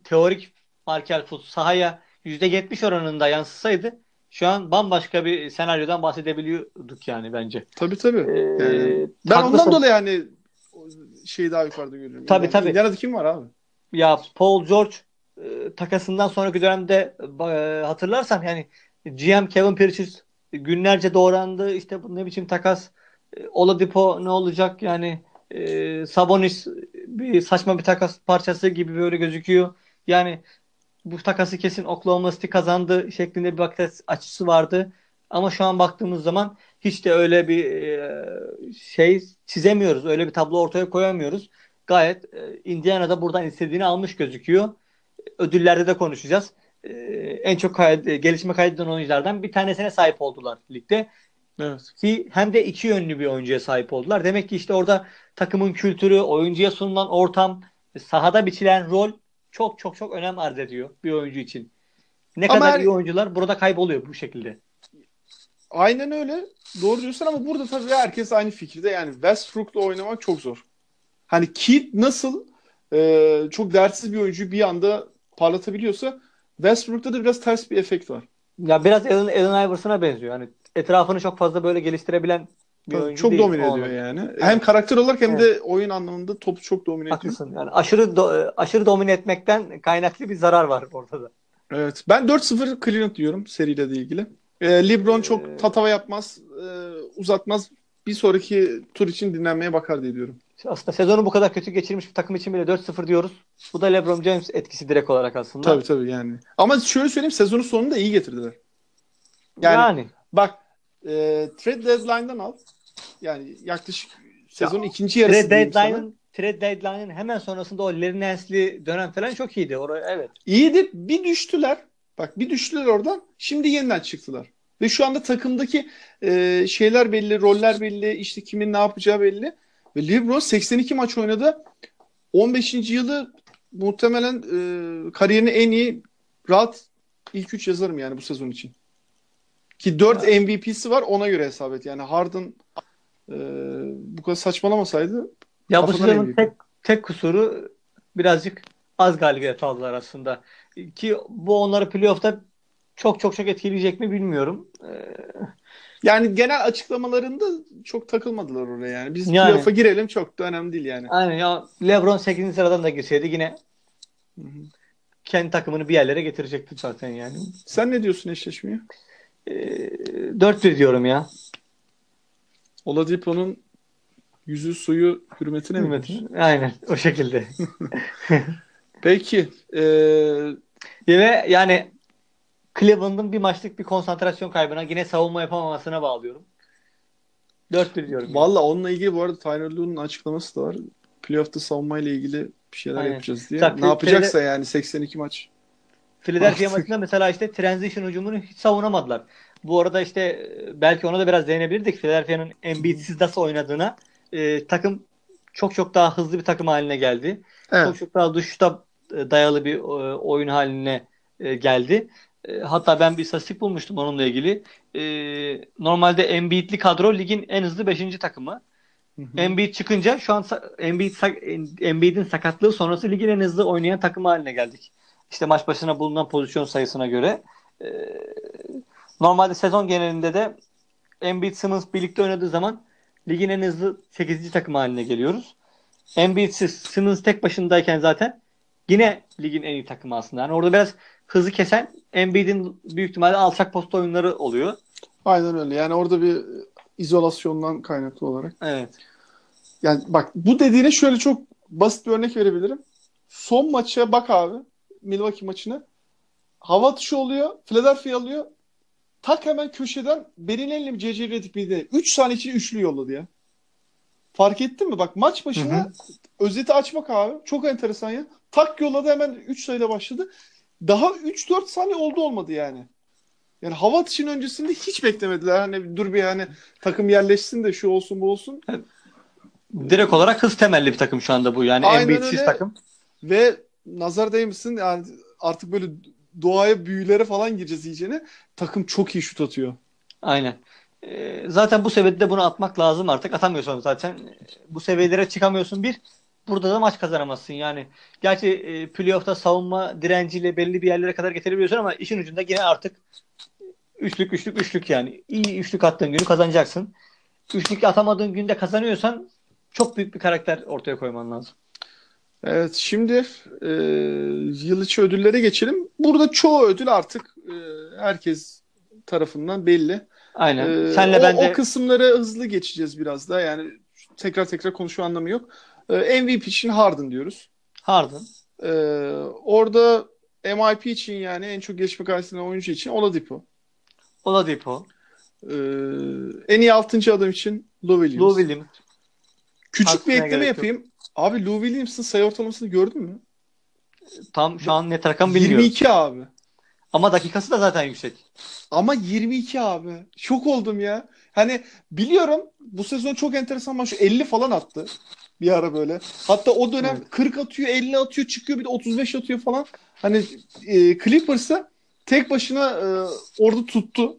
Speaker 2: teorik Markel Fultz sahaya %70 oranında yansısaydı şu an bambaşka bir senaryodan bahsedebiliyorduk yani bence.
Speaker 1: Tabii tabii.
Speaker 2: Ee,
Speaker 1: Yani ben
Speaker 2: haklısın.
Speaker 1: ondan dolayı o şeyi daha yukarıda görüyorum.
Speaker 2: Tabii,
Speaker 1: Yani
Speaker 2: tabii.
Speaker 1: Indiana'da kim var abi?
Speaker 2: Ya Paul George e, takasından sonraki dönemde e, hatırlarsan yani GM Kevin Pritchard günlerce doğrandı. İşte bu ne biçim takas e, Oladipo ne olacak yani e, Sabonis bir saçma bir takas parçası gibi böyle gözüküyor. Yani bu takası kesin Oklahoma City kazandı şeklinde bir bakış açısı vardı. Ama şu an baktığımız zaman hiç de öyle bir e, şey çizemiyoruz. Öyle bir tablo ortaya koyamıyoruz. Gayet e, Indiana'da buradan istediğini almış gözüküyor. Ödüllerde de konuşacağız. E, en çok kay- gelişme kaydeden oyunculardan bir tanesine sahip oldular ligde.
Speaker 1: Evet.
Speaker 2: Ki hem de iki yönlü bir oyuncuya sahip oldular. Demek ki işte orada takımın kültürü, oyuncuya sunulan ortam, sahada biçilen rol çok çok çok önem arz ediyor bir oyuncu için. Ne
Speaker 1: Ama
Speaker 2: kadar iyi oyuncular burada kayboluyor bu şekilde.
Speaker 1: Aynen öyle. Doğru diyorsun ama burada tabii herkes aynı fikirde. Yani Westbrook'la oynamak çok zor. Hani Kidd nasıl e, çok dertsiz bir oyuncu bir anda parlatabiliyorsa Westbrook'ta da biraz ters bir efekt var.
Speaker 2: Ya biraz Allen, Allen Iverson'a benziyor. Hani etrafını çok fazla böyle geliştirebilen bir
Speaker 1: Tabii
Speaker 2: oyuncu
Speaker 1: çok
Speaker 2: değil.
Speaker 1: domine ediyor yani. Hem karakter olarak hem de oyun anlamında topu çok domine ediyor.
Speaker 2: Haklısın. Yani aşırı do- aşırı domine etmekten kaynaklı bir zarar var ortada.
Speaker 1: Evet. Ben 4-0 Cleveland diyorum seriyle de ilgili. E, LeBron
Speaker 2: Ee,
Speaker 1: çok tatava yapmaz, e, uzatmaz. Bir sonraki tur için dinlenmeye bakar diye diyorum.
Speaker 2: Aslında sezonu bu kadar kötü geçirmiş bir takım için bile 4-0 diyoruz. Bu da LeBron James etkisi direkt olarak aslında.
Speaker 1: Tabii tabii yani. Ama şöyle söyleyeyim sezonun sonunda iyi getirdiler. Yani-
Speaker 2: Yani,
Speaker 1: Bak e, trade deadline'dan al. Yani yaklaşık sezonun ikinci yarısı
Speaker 2: trade deadline'ın trade deadline'ın hemen sonrasında o Nance'li dönem falan çok iyiydi. Oraya evet.
Speaker 1: İyiydi. Bir düştüler. Bak bir düştüler oradan. Şimdi yeniden çıktılar. Ve şu anda takımdaki e, şeyler belli, roller belli, işte kimin ne yapacağı belli. Ve LeBron 82 maç oynadı. 15. yılı muhtemelen e, kariyerinin en iyi rahat ilk 3 yazarım yani bu sezon için. Ki 4 MVP'si var ona göre hesap et. Yani Harden e, bu kadar saçmalamasaydı
Speaker 2: Ya bu sezonun tek tek kusuru birazcık az galibiyet aldılar aslında. Ki bu onları playoff'ta çok çok çok etkileyecek mi bilmiyorum. Ee,
Speaker 1: Yani genel açıklamalarında çok takılmadılar oraya yani. Biz
Speaker 2: Yani.
Speaker 1: playoff'a girelim çok da önemli değil yani.
Speaker 2: aynen ya LeBron 8. sıradan da girseydi yine
Speaker 1: Hı hı.
Speaker 2: kendi takımını bir yerlere getirecekti zaten yani.
Speaker 1: Sen ne diyorsun eşleşmeye?
Speaker 2: Ee, 4-1 diyorum ya.
Speaker 1: Oladipo'nun yüzü suyu hürmetine mi? diyorsun?
Speaker 2: Aynen o şekilde. <laughs>
Speaker 1: Peki. Ee,
Speaker 2: Ve yani Cleveland'ın bir maçlık bir konsantrasyon kaybına yine savunma yapamamasına bağlıyorum. 4-1 diyorum.
Speaker 1: Valla onunla ilgili bu arada Tyler Lue'nun açıklaması da var. Playoff'ta savunmayla ilgili bir şeyler
Speaker 2: Aynen.
Speaker 1: yapacağız diye.
Speaker 2: Zaten
Speaker 1: ne yapacaksa yani 82 maç.
Speaker 2: Philadelphia maçında mesela işte transition hücumunu hiç savunamadılar. Bu arada işte e, belki ona da biraz değinebilirdik. Philadelphia'nın Embiid'siz nasıl oynadığına. E, takım çok çok daha hızlı bir takım haline geldi.
Speaker 1: Evet.
Speaker 2: Çok çok daha dışta e, dayalı bir e, oyun haline e, geldi. E, Hatta ben bir istatistik bulmuştum onunla ilgili. E, Normalde Embiid'li kadro ligin en hızlı 5. takımı. Embiid çıkınca şu an Embiid Embiid'in sakatlığı sonrası ligin en hızlı oynayan takım haline geldik. İşte maç başına bulunan pozisyon sayısına göre. Ee, normalde sezon genelinde de Embiid Simmons birlikte oynadığı zaman ligin en hızlı 8. takım haline geliyoruz. Embiid'siz Simmons tek başındayken zaten yine ligin en iyi takımı aslında. Yani orada biraz hızı kesen Embiid'in büyük ihtimalle alçak posta oyunları oluyor.
Speaker 1: Aynen öyle. Yani orada bir izolasyondan kaynaklı olarak.
Speaker 2: Evet.
Speaker 1: Yani bak bu dediğine şöyle çok basit bir örnek verebilirim. Son maça bak abi. Milwaukee maçına. Hava atışı oluyor. Philadelphia alıyor. Tak hemen köşeden Berinelli mi CC Redick miydi? 3 saniye içinde üçlü yolladı ya. Fark ettin mi? Bak maç başına
Speaker 2: Hı hı.
Speaker 1: özeti açmak abi. Çok enteresan ya. Tak yolladı hemen 3 sayıyla başladı. Daha 3-4 saniye oldu olmadı yani. Yani hava atışının öncesinde hiç beklemediler. Hani dur bir hani takım yerleşsin de şu olsun bu olsun.
Speaker 2: Direkt olarak hız temelli bir takım şu anda bu. Yani
Speaker 1: Aynen
Speaker 2: Embiid'siz
Speaker 1: öyle.
Speaker 2: takım.
Speaker 1: Ve nazar değmesin yani artık böyle doğaya büyülere falan gireceğiz iyicene. Takım çok iyi şut atıyor.
Speaker 2: Aynen. Ee, zaten bu seviyede bunu atmak lazım artık. Atamıyorsun zaten. Bu seviyelere çıkamıyorsun bir. Burada da maç kazanamazsın. Yani gerçi e, playoff'ta savunma direnciyle belli bir yerlere kadar getirebiliyorsun ama işin ucunda yine artık üçlük üçlük üçlük yani. İyi üçlük attığın günü kazanacaksın. Üçlük atamadığın günde kazanıyorsan çok büyük bir karakter ortaya koyman lazım.
Speaker 1: Evet şimdi e, yıl içi ödüllere geçelim. Burada çoğu ödül artık e, herkes tarafından belli.
Speaker 2: Aynen.
Speaker 1: E,
Speaker 2: Senle
Speaker 1: o,
Speaker 2: ben de
Speaker 1: o kısımları hızlı geçeceğiz biraz da. Yani tekrar tekrar konuşma anlamı yok. E, MVP için Harden diyoruz.
Speaker 2: Harden.
Speaker 1: E, orada MIP için yani en çok gelişme kaydeden oyuncu için Oladipo.
Speaker 2: Oladipo.
Speaker 1: E, en iyi 6. adam için Lou Williams.
Speaker 2: Lou Williams.
Speaker 1: Küçük bir
Speaker 2: Hakkına
Speaker 1: ekleme
Speaker 2: gerek yok.
Speaker 1: Abi Lou Williams'ın sayı ortalamasını gördün mü?
Speaker 2: Tam şu an net rakam bilmiyorum.
Speaker 1: 22 abi.
Speaker 2: Ama dakikası da zaten yüksek.
Speaker 1: Ama 22 abi. Şok oldum ya. hani biliyorum bu sezon çok enteresan maç 50 falan attı bir ara böyle. Hatta o dönem
Speaker 2: Evet.
Speaker 1: 40 atıyor, 50 atıyor, çıkıyor bir de 35 atıyor falan. Hani e, Clippers'ı tek başına e, orada tuttu.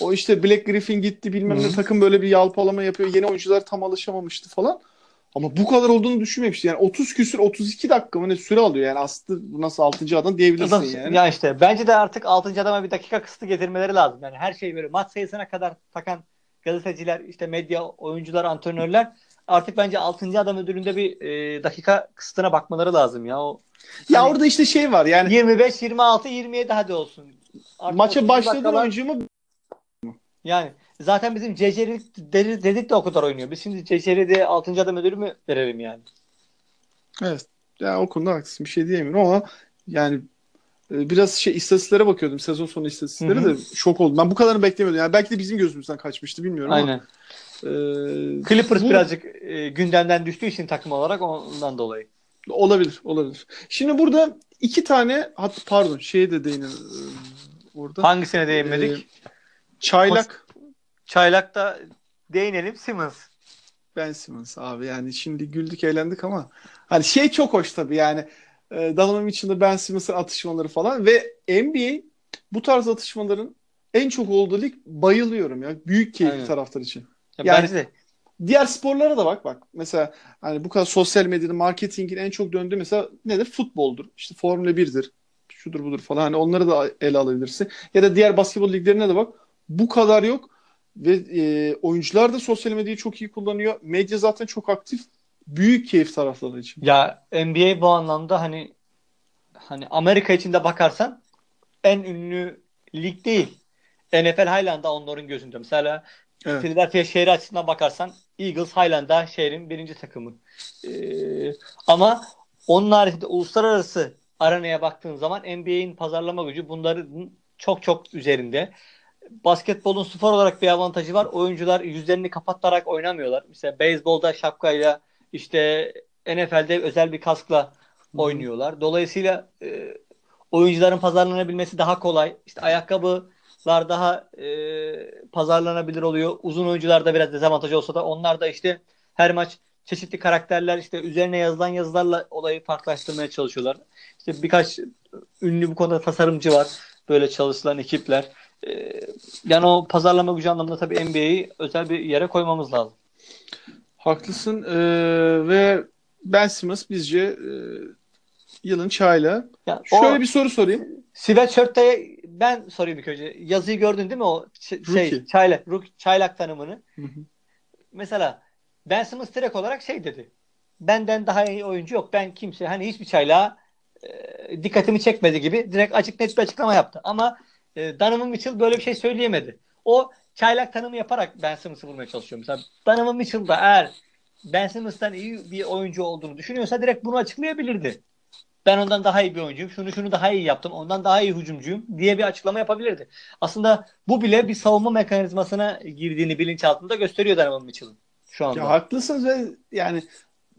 Speaker 1: O işte Black Griffin gitti bilmem ne
Speaker 2: Hı.
Speaker 1: takım böyle bir yalpalama yapıyor. Yeni oyuncular tam alışamamıştı falan. Ama bu kadar olduğunu düşünmemişti. Yani 30 küsür 32 dakika mı ne süre alıyor. Yani aslında nasıl 6. adam diyebilirsin
Speaker 2: Adam-
Speaker 1: yani.
Speaker 2: Ya işte bence de artık 6. adama bir dakika kısıtı getirmeleri lazım. Yani her şeyi böyle maç sayısına kadar takan gazeteciler, işte medya, oyuncular, antrenörler artık bence 6. adam ödülünde bir e, dakika kısıtına bakmaları lazım ya. O
Speaker 1: Ya
Speaker 2: Hani-
Speaker 1: orada işte şey var yani
Speaker 2: 25, 26, 27 hadi olsun. Artık
Speaker 1: maça
Speaker 2: 30
Speaker 1: başladan
Speaker 2: dakikalar-
Speaker 1: oyuncu mu
Speaker 2: Yani zaten bizim Ceceri dedi- dedik de o kadar oynuyor. Biz şimdi Ceceri de 6. adam ödülü mü verelim yani?
Speaker 1: Evet. Ya o konuda haklısın. Bir şey diyemiyorum ama yani e, biraz şey istatistiklere bakıyordum. Sezon sonu istatistikleri
Speaker 2: Hı hı.
Speaker 1: de şok oldum. Ben bu kadarını beklemiyordum. Yani belki de bizim gözümüzden kaçmıştı bilmiyorum
Speaker 2: Aynen.
Speaker 1: ama. e,
Speaker 2: Clippers
Speaker 1: bu-
Speaker 2: birazcık e, gündemden düştüğü için takım olarak ondan dolayı.
Speaker 1: Olabilir, olabilir. Şimdi burada iki tane hat pardon şeye de değinin e, orada.
Speaker 2: Hangisine değinmedik?
Speaker 1: E, Çaylak
Speaker 2: Çaylak'ta değinelim Simmons.
Speaker 1: Ben Simmons abi yani şimdi güldük eğlendik ama hani şey çok hoş tabii yani e, Donovan Mitchell'la Ben Simmons'ın atışmaları falan ve NBA bu tarz atışmaların en çok olduğu lig bayılıyorum ya. Büyük
Speaker 2: Aynen.
Speaker 1: taraftar için.
Speaker 2: Ya
Speaker 1: Yani-
Speaker 2: bence de.
Speaker 1: Diğer sporlara da bak bak. Mesela hani bu kadar sosyal medyanın marketingin en çok döndüğü mesela nedir? Futboldur. İşte Formula 1'dir. Şudur budur falan. Hani onları da ele alabilirsin. Ya da diğer basketbol liglerine de bak. Bu kadar yok. Ve e, oyuncular da sosyal medyayı çok iyi kullanıyor. Medya zaten çok aktif. Büyük keyif taraftarları için.
Speaker 2: Ya NBA bu anlamda hani hani Amerika içinde bakarsan en ünlü lig değil. NFL daha onların gözünde. Mesela
Speaker 1: Evet.
Speaker 2: Philadelphia şehri açısından bakarsan Eagles daha şehrin birinci takımı. Ee, ama onun haricinde uluslararası arenaya baktığın zaman NBA'in pazarlama gücü bunların çok çok üzerinde. Basketbolun spor olarak bir avantajı var. Oyuncular yüzlerini kapatarak oynamıyorlar. Mesela beyzbolda şapkayla işte NFL'de özel bir kaskla oynuyorlar. Dolayısıyla e, oyuncuların pazarlanabilmesi daha kolay. İşte ayakkabılar daha e, pazarlanabilir oluyor. Uzun oyuncularda biraz dezavantaj olsa da onlar da işte her maç çeşitli karakterler işte üzerine yazılan yazılarla olayı farklılaştırmaya çalışıyorlar. İşte birkaç ünlü bu konuda tasarımcı var. Böyle çalışılan ekipler. E, yani o pazarlama gücü anlamında tabii NBA'yi özel bir yere koymamız lazım.
Speaker 1: Haklısın. Ee, ve Ben Simmons bizce e, yılın çayla.
Speaker 2: Ya
Speaker 1: Şöyle
Speaker 2: o
Speaker 1: bir soru sorayım.
Speaker 2: sweatshirt'te ben sorayım ilk önce. Yazıyı gördün değil mi o şey
Speaker 1: Rookie.
Speaker 2: çaylak rookie- çaylak tanımını?
Speaker 1: Hı hı.
Speaker 2: Mesela Ben Simmons direkt olarak şey dedi. Benden daha iyi oyuncu yok. Ben kimse hani hiçbir çaylağa e, dikkatimi çekmedi gibi direkt açık net bir açıklama yaptı. Ama e, Donovan Mitchell böyle bir şey söyleyemedi. O çaylak tanımı yaparak Ben Simmons'ı vurmaya çalışıyor. Mesela Donovan Mitchell da eğer Ben Simmons'tan iyi bir oyuncu olduğunu düşünüyorsa direkt bunu açıklayabilirdi. Ben ondan daha iyi bir oyuncuyum. Şunu şunu daha iyi yaptım. Ondan daha iyi hücumcuyum diye bir açıklama yapabilirdi. Aslında bu bile bir savunma mekanizmasına girdiğini bilinçaltında gösteriyor Donovan Mitchell'ın şu anda.
Speaker 1: Ya haklısınız ve yani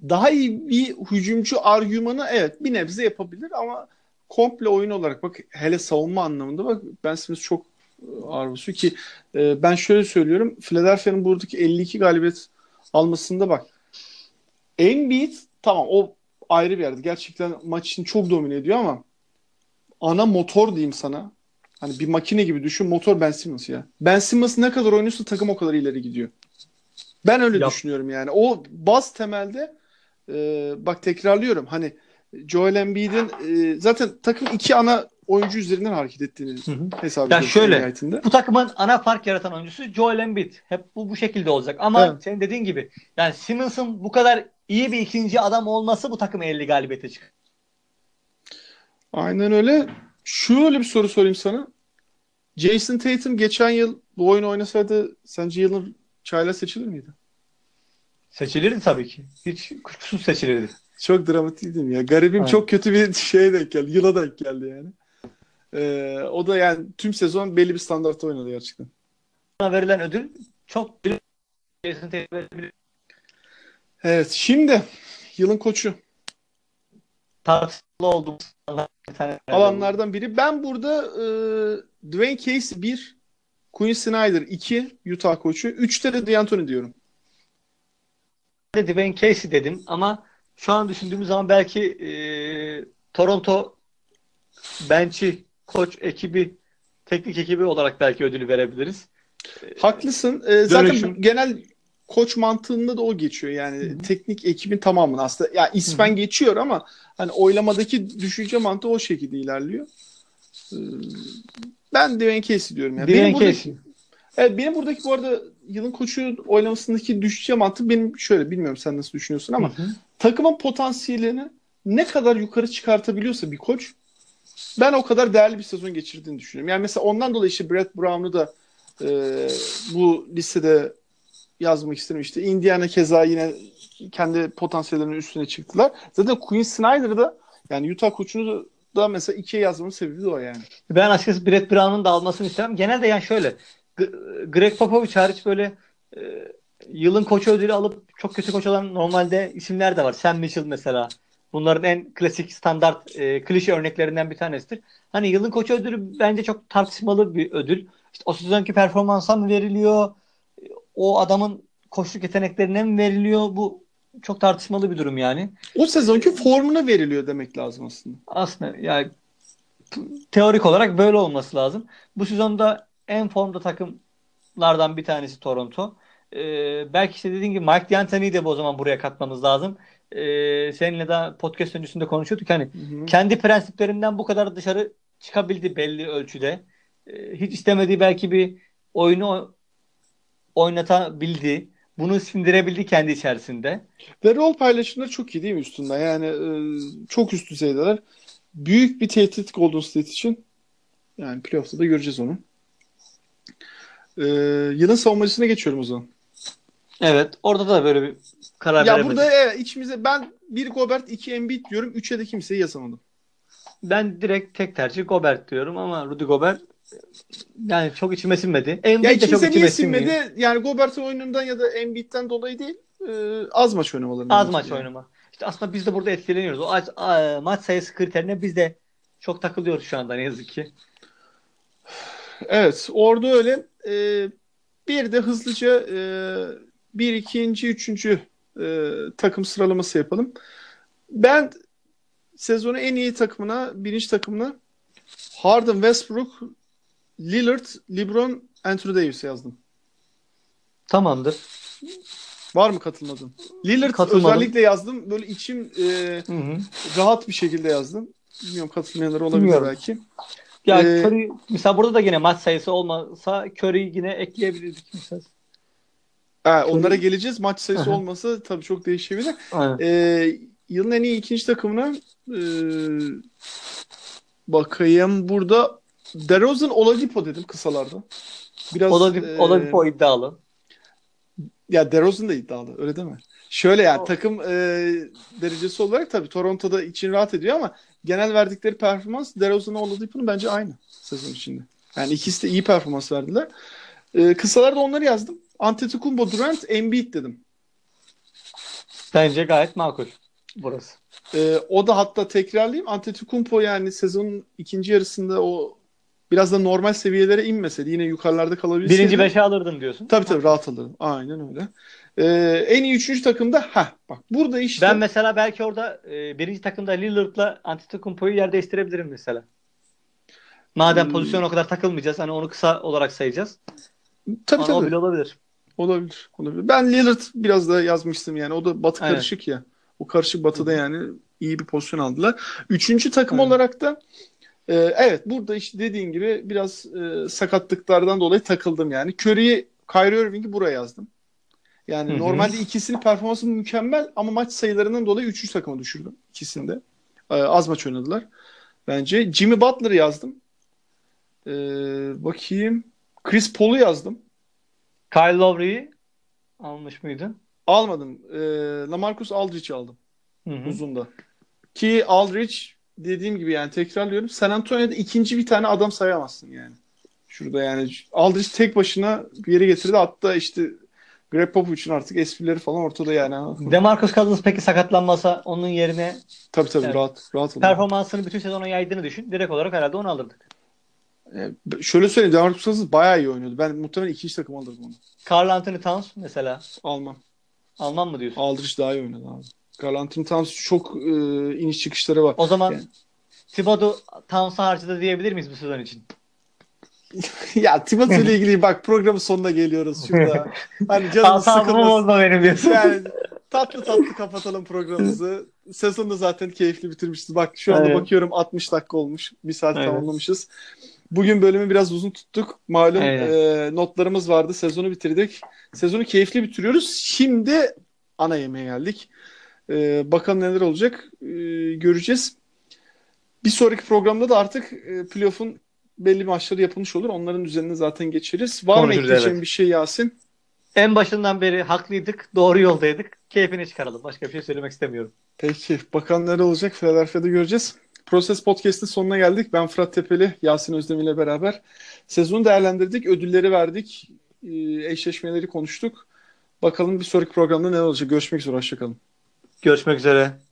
Speaker 1: daha iyi bir hücumcu argümanı evet bir nebze yapabilir ama komple oyun olarak bak hele savunma anlamında bak Ben Simmons çok e, basıyor ki e, ben şöyle söylüyorum Philadelphia'nın buradaki 52 galibiyet almasında bak Embiid tamam o ayrı bir yerde gerçekten maç için çok domine ediyor ama ana motor diyeyim sana hani bir makine gibi düşün motor Ben Simmons ya. Ben Simmons ne kadar oynuyorsa takım o kadar ileri gidiyor. Ben öyle
Speaker 2: Yap.
Speaker 1: düşünüyorum yani. O baz temelde e, bak tekrarlıyorum hani Joel Embiid'in e, zaten takım iki ana oyuncu üzerinden hareket ettiğini hesap
Speaker 2: Ya
Speaker 1: ediyoruz
Speaker 2: şöyle,
Speaker 1: nihayetinde.
Speaker 2: Bu takımın ana fark yaratan oyuncusu Joel Embiid. Hep bu bu şekilde olacak. Ama
Speaker 1: Evet.
Speaker 2: senin dediğin gibi yani Simmons'ın bu kadar iyi bir ikinci adam olması bu takımı 50 galibiyete çıkar.
Speaker 1: Aynen öyle. Şöyle bir soru sorayım sana. Jason Tatum geçen yıl bu oyunu oynasaydı sence yılın çayla seçilir miydi?
Speaker 2: Seçilirdi tabii ki. Hiç kuşkusuz seçilirdi.
Speaker 1: Çok dramatik değil mi ya? Garibim
Speaker 2: Aynen.
Speaker 1: çok kötü bir şeye denk geldi. Yıla denk geldi yani. Ee, o da yani tüm sezon belli bir standartta oynadı gerçekten.
Speaker 2: Ona verilen ödül çok
Speaker 1: Evet şimdi yılın koçu.
Speaker 2: tartışmalı olduğu bir tane
Speaker 1: alanlardan biri. Ben burada e, Dwayne Casey bir Quinn Snyder 2 Utah koçu. 3'te de D'Antoni diyorum.
Speaker 2: Dwayne Casey dedim ama şu an düşündüğümüz zaman belki e, Toronto bench'i, koç ekibi, teknik ekibi olarak belki ödülü verebiliriz.
Speaker 1: Haklısın. Ee, zaten
Speaker 2: Dönüşüm.
Speaker 1: genel koç mantığında da o geçiyor. Yani
Speaker 2: Hı hı.
Speaker 1: teknik ekibin tamamını aslında. Ya ismen geçiyor ama hani oylamadaki düşünce mantığı o şekilde ilerliyor. Ee, ben Dwayne Casey diyorum. Yani.
Speaker 2: Dwayne
Speaker 1: benim buradaki,
Speaker 2: Casey.
Speaker 1: evet, benim buradaki bu arada yılın koçu oylamasındaki düşünce mantığı benim şöyle bilmiyorum sen nasıl düşünüyorsun ama
Speaker 2: Hı hı.
Speaker 1: Takımın potansiyelini ne kadar yukarı çıkartabiliyorsa bir koç ben o kadar değerli bir sezon geçirdiğini düşünüyorum. Yani mesela ondan dolayı işte Brett Brown'u da e, bu listede yazmak istedim. İşte Indiana keza yine kendi potansiyellerinin üstüne çıktılar. Zaten Quinn Snyder'da yani Utah koçunu da mesela ikiye yazmamın sebebi de o yani.
Speaker 2: Ben açıkçası Brett Brown'un da almasını istemem. Genelde yani şöyle Greg Popovich hariç böyle e, yılın koçu ödülü alıp çok kötü koç olan normalde isimler de var. Sam Mitchell mesela. Bunların en klasik standart e, klişe örneklerinden bir tanesidir. Hani yılın koçu ödülü bence çok tartışmalı bir ödül. İşte o sezonki performansa mı veriliyor? O adamın koçluk yeteneklerine mi veriliyor? Bu çok tartışmalı bir durum yani.
Speaker 1: O sezonki formuna veriliyor demek lazım aslında.
Speaker 2: Aslında yani teorik olarak böyle olması lazım. Bu sezonda en formda takımlardan bir tanesi Toronto. Ee, belki işte dediğin gibi Mike D'Antoni'yi de bu o zaman buraya katmamız lazım. Ee, seninle de podcast öncesinde konuşuyorduk. Hani
Speaker 1: Hı hı.
Speaker 2: kendi prensiplerinden bu kadar dışarı çıkabildi belli ölçüde. Ee, hiç istemediği belki bir oyunu oynatabildi. Bunu sindirebildi kendi içerisinde.
Speaker 1: Ve rol paylaşımları çok iyi değil mi üstünde? Yani e, çok üst düzeydeler. Büyük bir tehdit Golden State için. Yani playoff'ta da göreceğiz onu. E, yılın savunmacısına geçiyorum o zaman.
Speaker 2: Evet. Orada da böyle bir karar
Speaker 1: Ya
Speaker 2: veremedik.
Speaker 1: burada evet, içimize ben bir Gobert, iki Embiid diyorum. Üçe de kimseyi yazamadım.
Speaker 2: Ben direkt tek tercih Gobert diyorum ama Rudy Gobert yani çok içime sinmedi.
Speaker 1: Ya
Speaker 2: Embiid de çok içime sinmiyor.
Speaker 1: sinmedi? Yani Gobert'in oyunundan ya da Embiid'den dolayı değil. e, az maç oynamalarından.
Speaker 2: Az maç oynama. İşte aslında biz de burada etkileniyoruz. O aç- a- maç sayısı kriterine biz de çok takılıyoruz şu anda ne yazık ki.
Speaker 1: Evet, orada öyle. Ee, bir de hızlıca e, bir, ikinci, üçüncü e, takım sıralaması yapalım. Ben sezonu en iyi takımına, birinci takımına Harden, Westbrook, Lillard, LeBron, Anthony Davis yazdım.
Speaker 2: Tamamdır.
Speaker 1: Var mı katılmadın? Lillard
Speaker 2: Katılmadım.
Speaker 1: özellikle yazdım. Böyle içim e,
Speaker 2: Hı hı.
Speaker 1: rahat bir şekilde yazdım. Bilmiyorum katılmayanlar olabilir
Speaker 2: Bilmiyorum.
Speaker 1: belki.
Speaker 2: Ya
Speaker 1: Ee,
Speaker 2: Curry, mesela burada da yine maç sayısı olmasa Curry'i yine ekleyebilirdik mesela.
Speaker 1: Ha, onlara geleceğiz. Maç sayısı olmasa tabii çok değişebilir.
Speaker 2: Aynen.
Speaker 1: Ee, yılın en iyi ikinci takımına ee, bakayım burada DeRozan Oladipo dedim kısalarda. Biraz
Speaker 2: Oladipo,
Speaker 1: ee,
Speaker 2: Oladipo iddialı.
Speaker 1: ya DeRozan da iddialı öyle değil mi? Şöyle yani
Speaker 2: O-
Speaker 1: takım ee, derecesi olarak tabii Toronto'da için rahat ediyor ama genel verdikleri performans DeRozan'la Oladipo'nun bence aynı sezon içinde. Yani ikisi de iyi performans verdiler. Ee, kısalarda onları yazdım. Antetokounmpo, Durant, Embiid dedim.
Speaker 2: Bence gayet makul burası.
Speaker 1: Ee, o da hatta tekrarlayayım. Antetokounmpo yani sezonun ikinci yarısında o biraz da normal seviyelere inmeseydi yine yukarılarda kalabilseydi.
Speaker 2: Birinci beşe alırdın diyorsun.
Speaker 1: Tabii tabii rahat alırım. Aynen öyle. Ee, en iyi üçüncü takımda ha bak burada işte
Speaker 2: Ben mesela belki orada e, birinci takımda Lillard'la Antetokounmpo'yu yer değiştirebilirim mesela. Madem
Speaker 1: Hmm.
Speaker 2: pozisyona o kadar takılmayacağız. Hani onu kısa olarak sayacağız.
Speaker 1: tabii
Speaker 2: Ama o
Speaker 1: tabii
Speaker 2: bile olabilir.
Speaker 1: Olabilir. olabilir. Ben Lillard biraz da yazmıştım yani. O da batı
Speaker 2: Aynen.
Speaker 1: karışık ya. O karışık batıda yani iyi bir pozisyon aldılar. Üçüncü takım
Speaker 2: Aynen.
Speaker 1: olarak da e, evet burada işte dediğin gibi biraz e, sakatlıklardan dolayı takıldım yani. Curry'i, Kyrie Irving'i buraya yazdım. Yani
Speaker 2: Hı hı.
Speaker 1: normalde ikisinin performansı mükemmel ama maç sayılarından dolayı üçüncü takıma düşürdüm ikisinde. E, az maç oynadılar bence. Jimmy Butler'ı yazdım. E, bakayım. Chris Paul'u yazdım.
Speaker 2: Kyle Lowry'yi almış mıydın?
Speaker 1: Almadım. E, Lamarcus Aldridge'i aldım.
Speaker 2: Hı hı.
Speaker 1: uzunda. Ki Aldridge dediğim gibi yani tekrarlıyorum. San Antonio'da ikinci bir tane adam sayamazsın yani. Şurada yani Aldridge tek başına bir yere getirdi. Hatta işte Greg Popovich'in artık esprileri falan ortada yani.
Speaker 2: DeMarcus Cousins peki sakatlanmasa onun yerine
Speaker 1: Tabii tabii
Speaker 2: Evet.
Speaker 1: rahat rahat olun.
Speaker 2: performansını bütün sezona yaydığını düşün. Direkt olarak herhalde onu alırdık.
Speaker 1: E, şöyle söyleyeyim Demarcus Cousins bayağı iyi oynuyordu. Ben muhtemelen ikinci takım alırım onu.
Speaker 2: Carl Anthony Towns mesela.
Speaker 1: Almam.
Speaker 2: Alman mı diyorsun?
Speaker 1: Aldridge daha iyi oynadı abi. Carl Anthony Towns çok e, iniş çıkışları var.
Speaker 2: O zaman
Speaker 1: Yani-
Speaker 2: Thibodeau Towns'a harcadı diyebilir miyiz bu sezon için? <laughs>
Speaker 1: ya Thibodeau ile ilgili bak programın sonuna geliyoruz şurada. Hani canımız sıkılmasın.
Speaker 2: benim diyorsun.
Speaker 1: Yani tatlı tatlı kapatalım programımızı. Sezonu zaten keyifli bitirmişiz. Bak şu anda
Speaker 2: Evet.
Speaker 1: bakıyorum 60 dakika olmuş. Bir saat
Speaker 2: Evet.
Speaker 1: tamamlamışız. Bugün bölümü biraz uzun tuttuk. Malum
Speaker 2: Aynen.
Speaker 1: e, notlarımız vardı. Sezonu bitirdik. Sezonu keyifli bitiriyoruz. Şimdi ana yemeğe geldik. E, bakalım neler olacak. E, göreceğiz. Bir sonraki programda da artık e, playoff'un belli maçları yapılmış olur. Onların üzerine zaten geçeriz. Var mı
Speaker 2: Konuşuruz,
Speaker 1: ekleyeceğin
Speaker 2: evet.
Speaker 1: bir şey Yasin?
Speaker 2: En başından beri haklıydık. Doğru yoldaydık. Keyfini çıkaralım. Başka bir şey söylemek istemiyorum.
Speaker 1: Peki. Bakalım neler olacak. Philadelphia'da göreceğiz. Proses Podcast'ın sonuna geldik. Ben Fırat Tepeli, Yasin Özdemir ile beraber sezonu değerlendirdik. Ödülleri verdik. e, Eşleşmeleri konuştuk. Bakalım bir sonraki programda ne olacak. Görüşmek üzere. Hoşçakalın.
Speaker 2: Görüşmek üzere.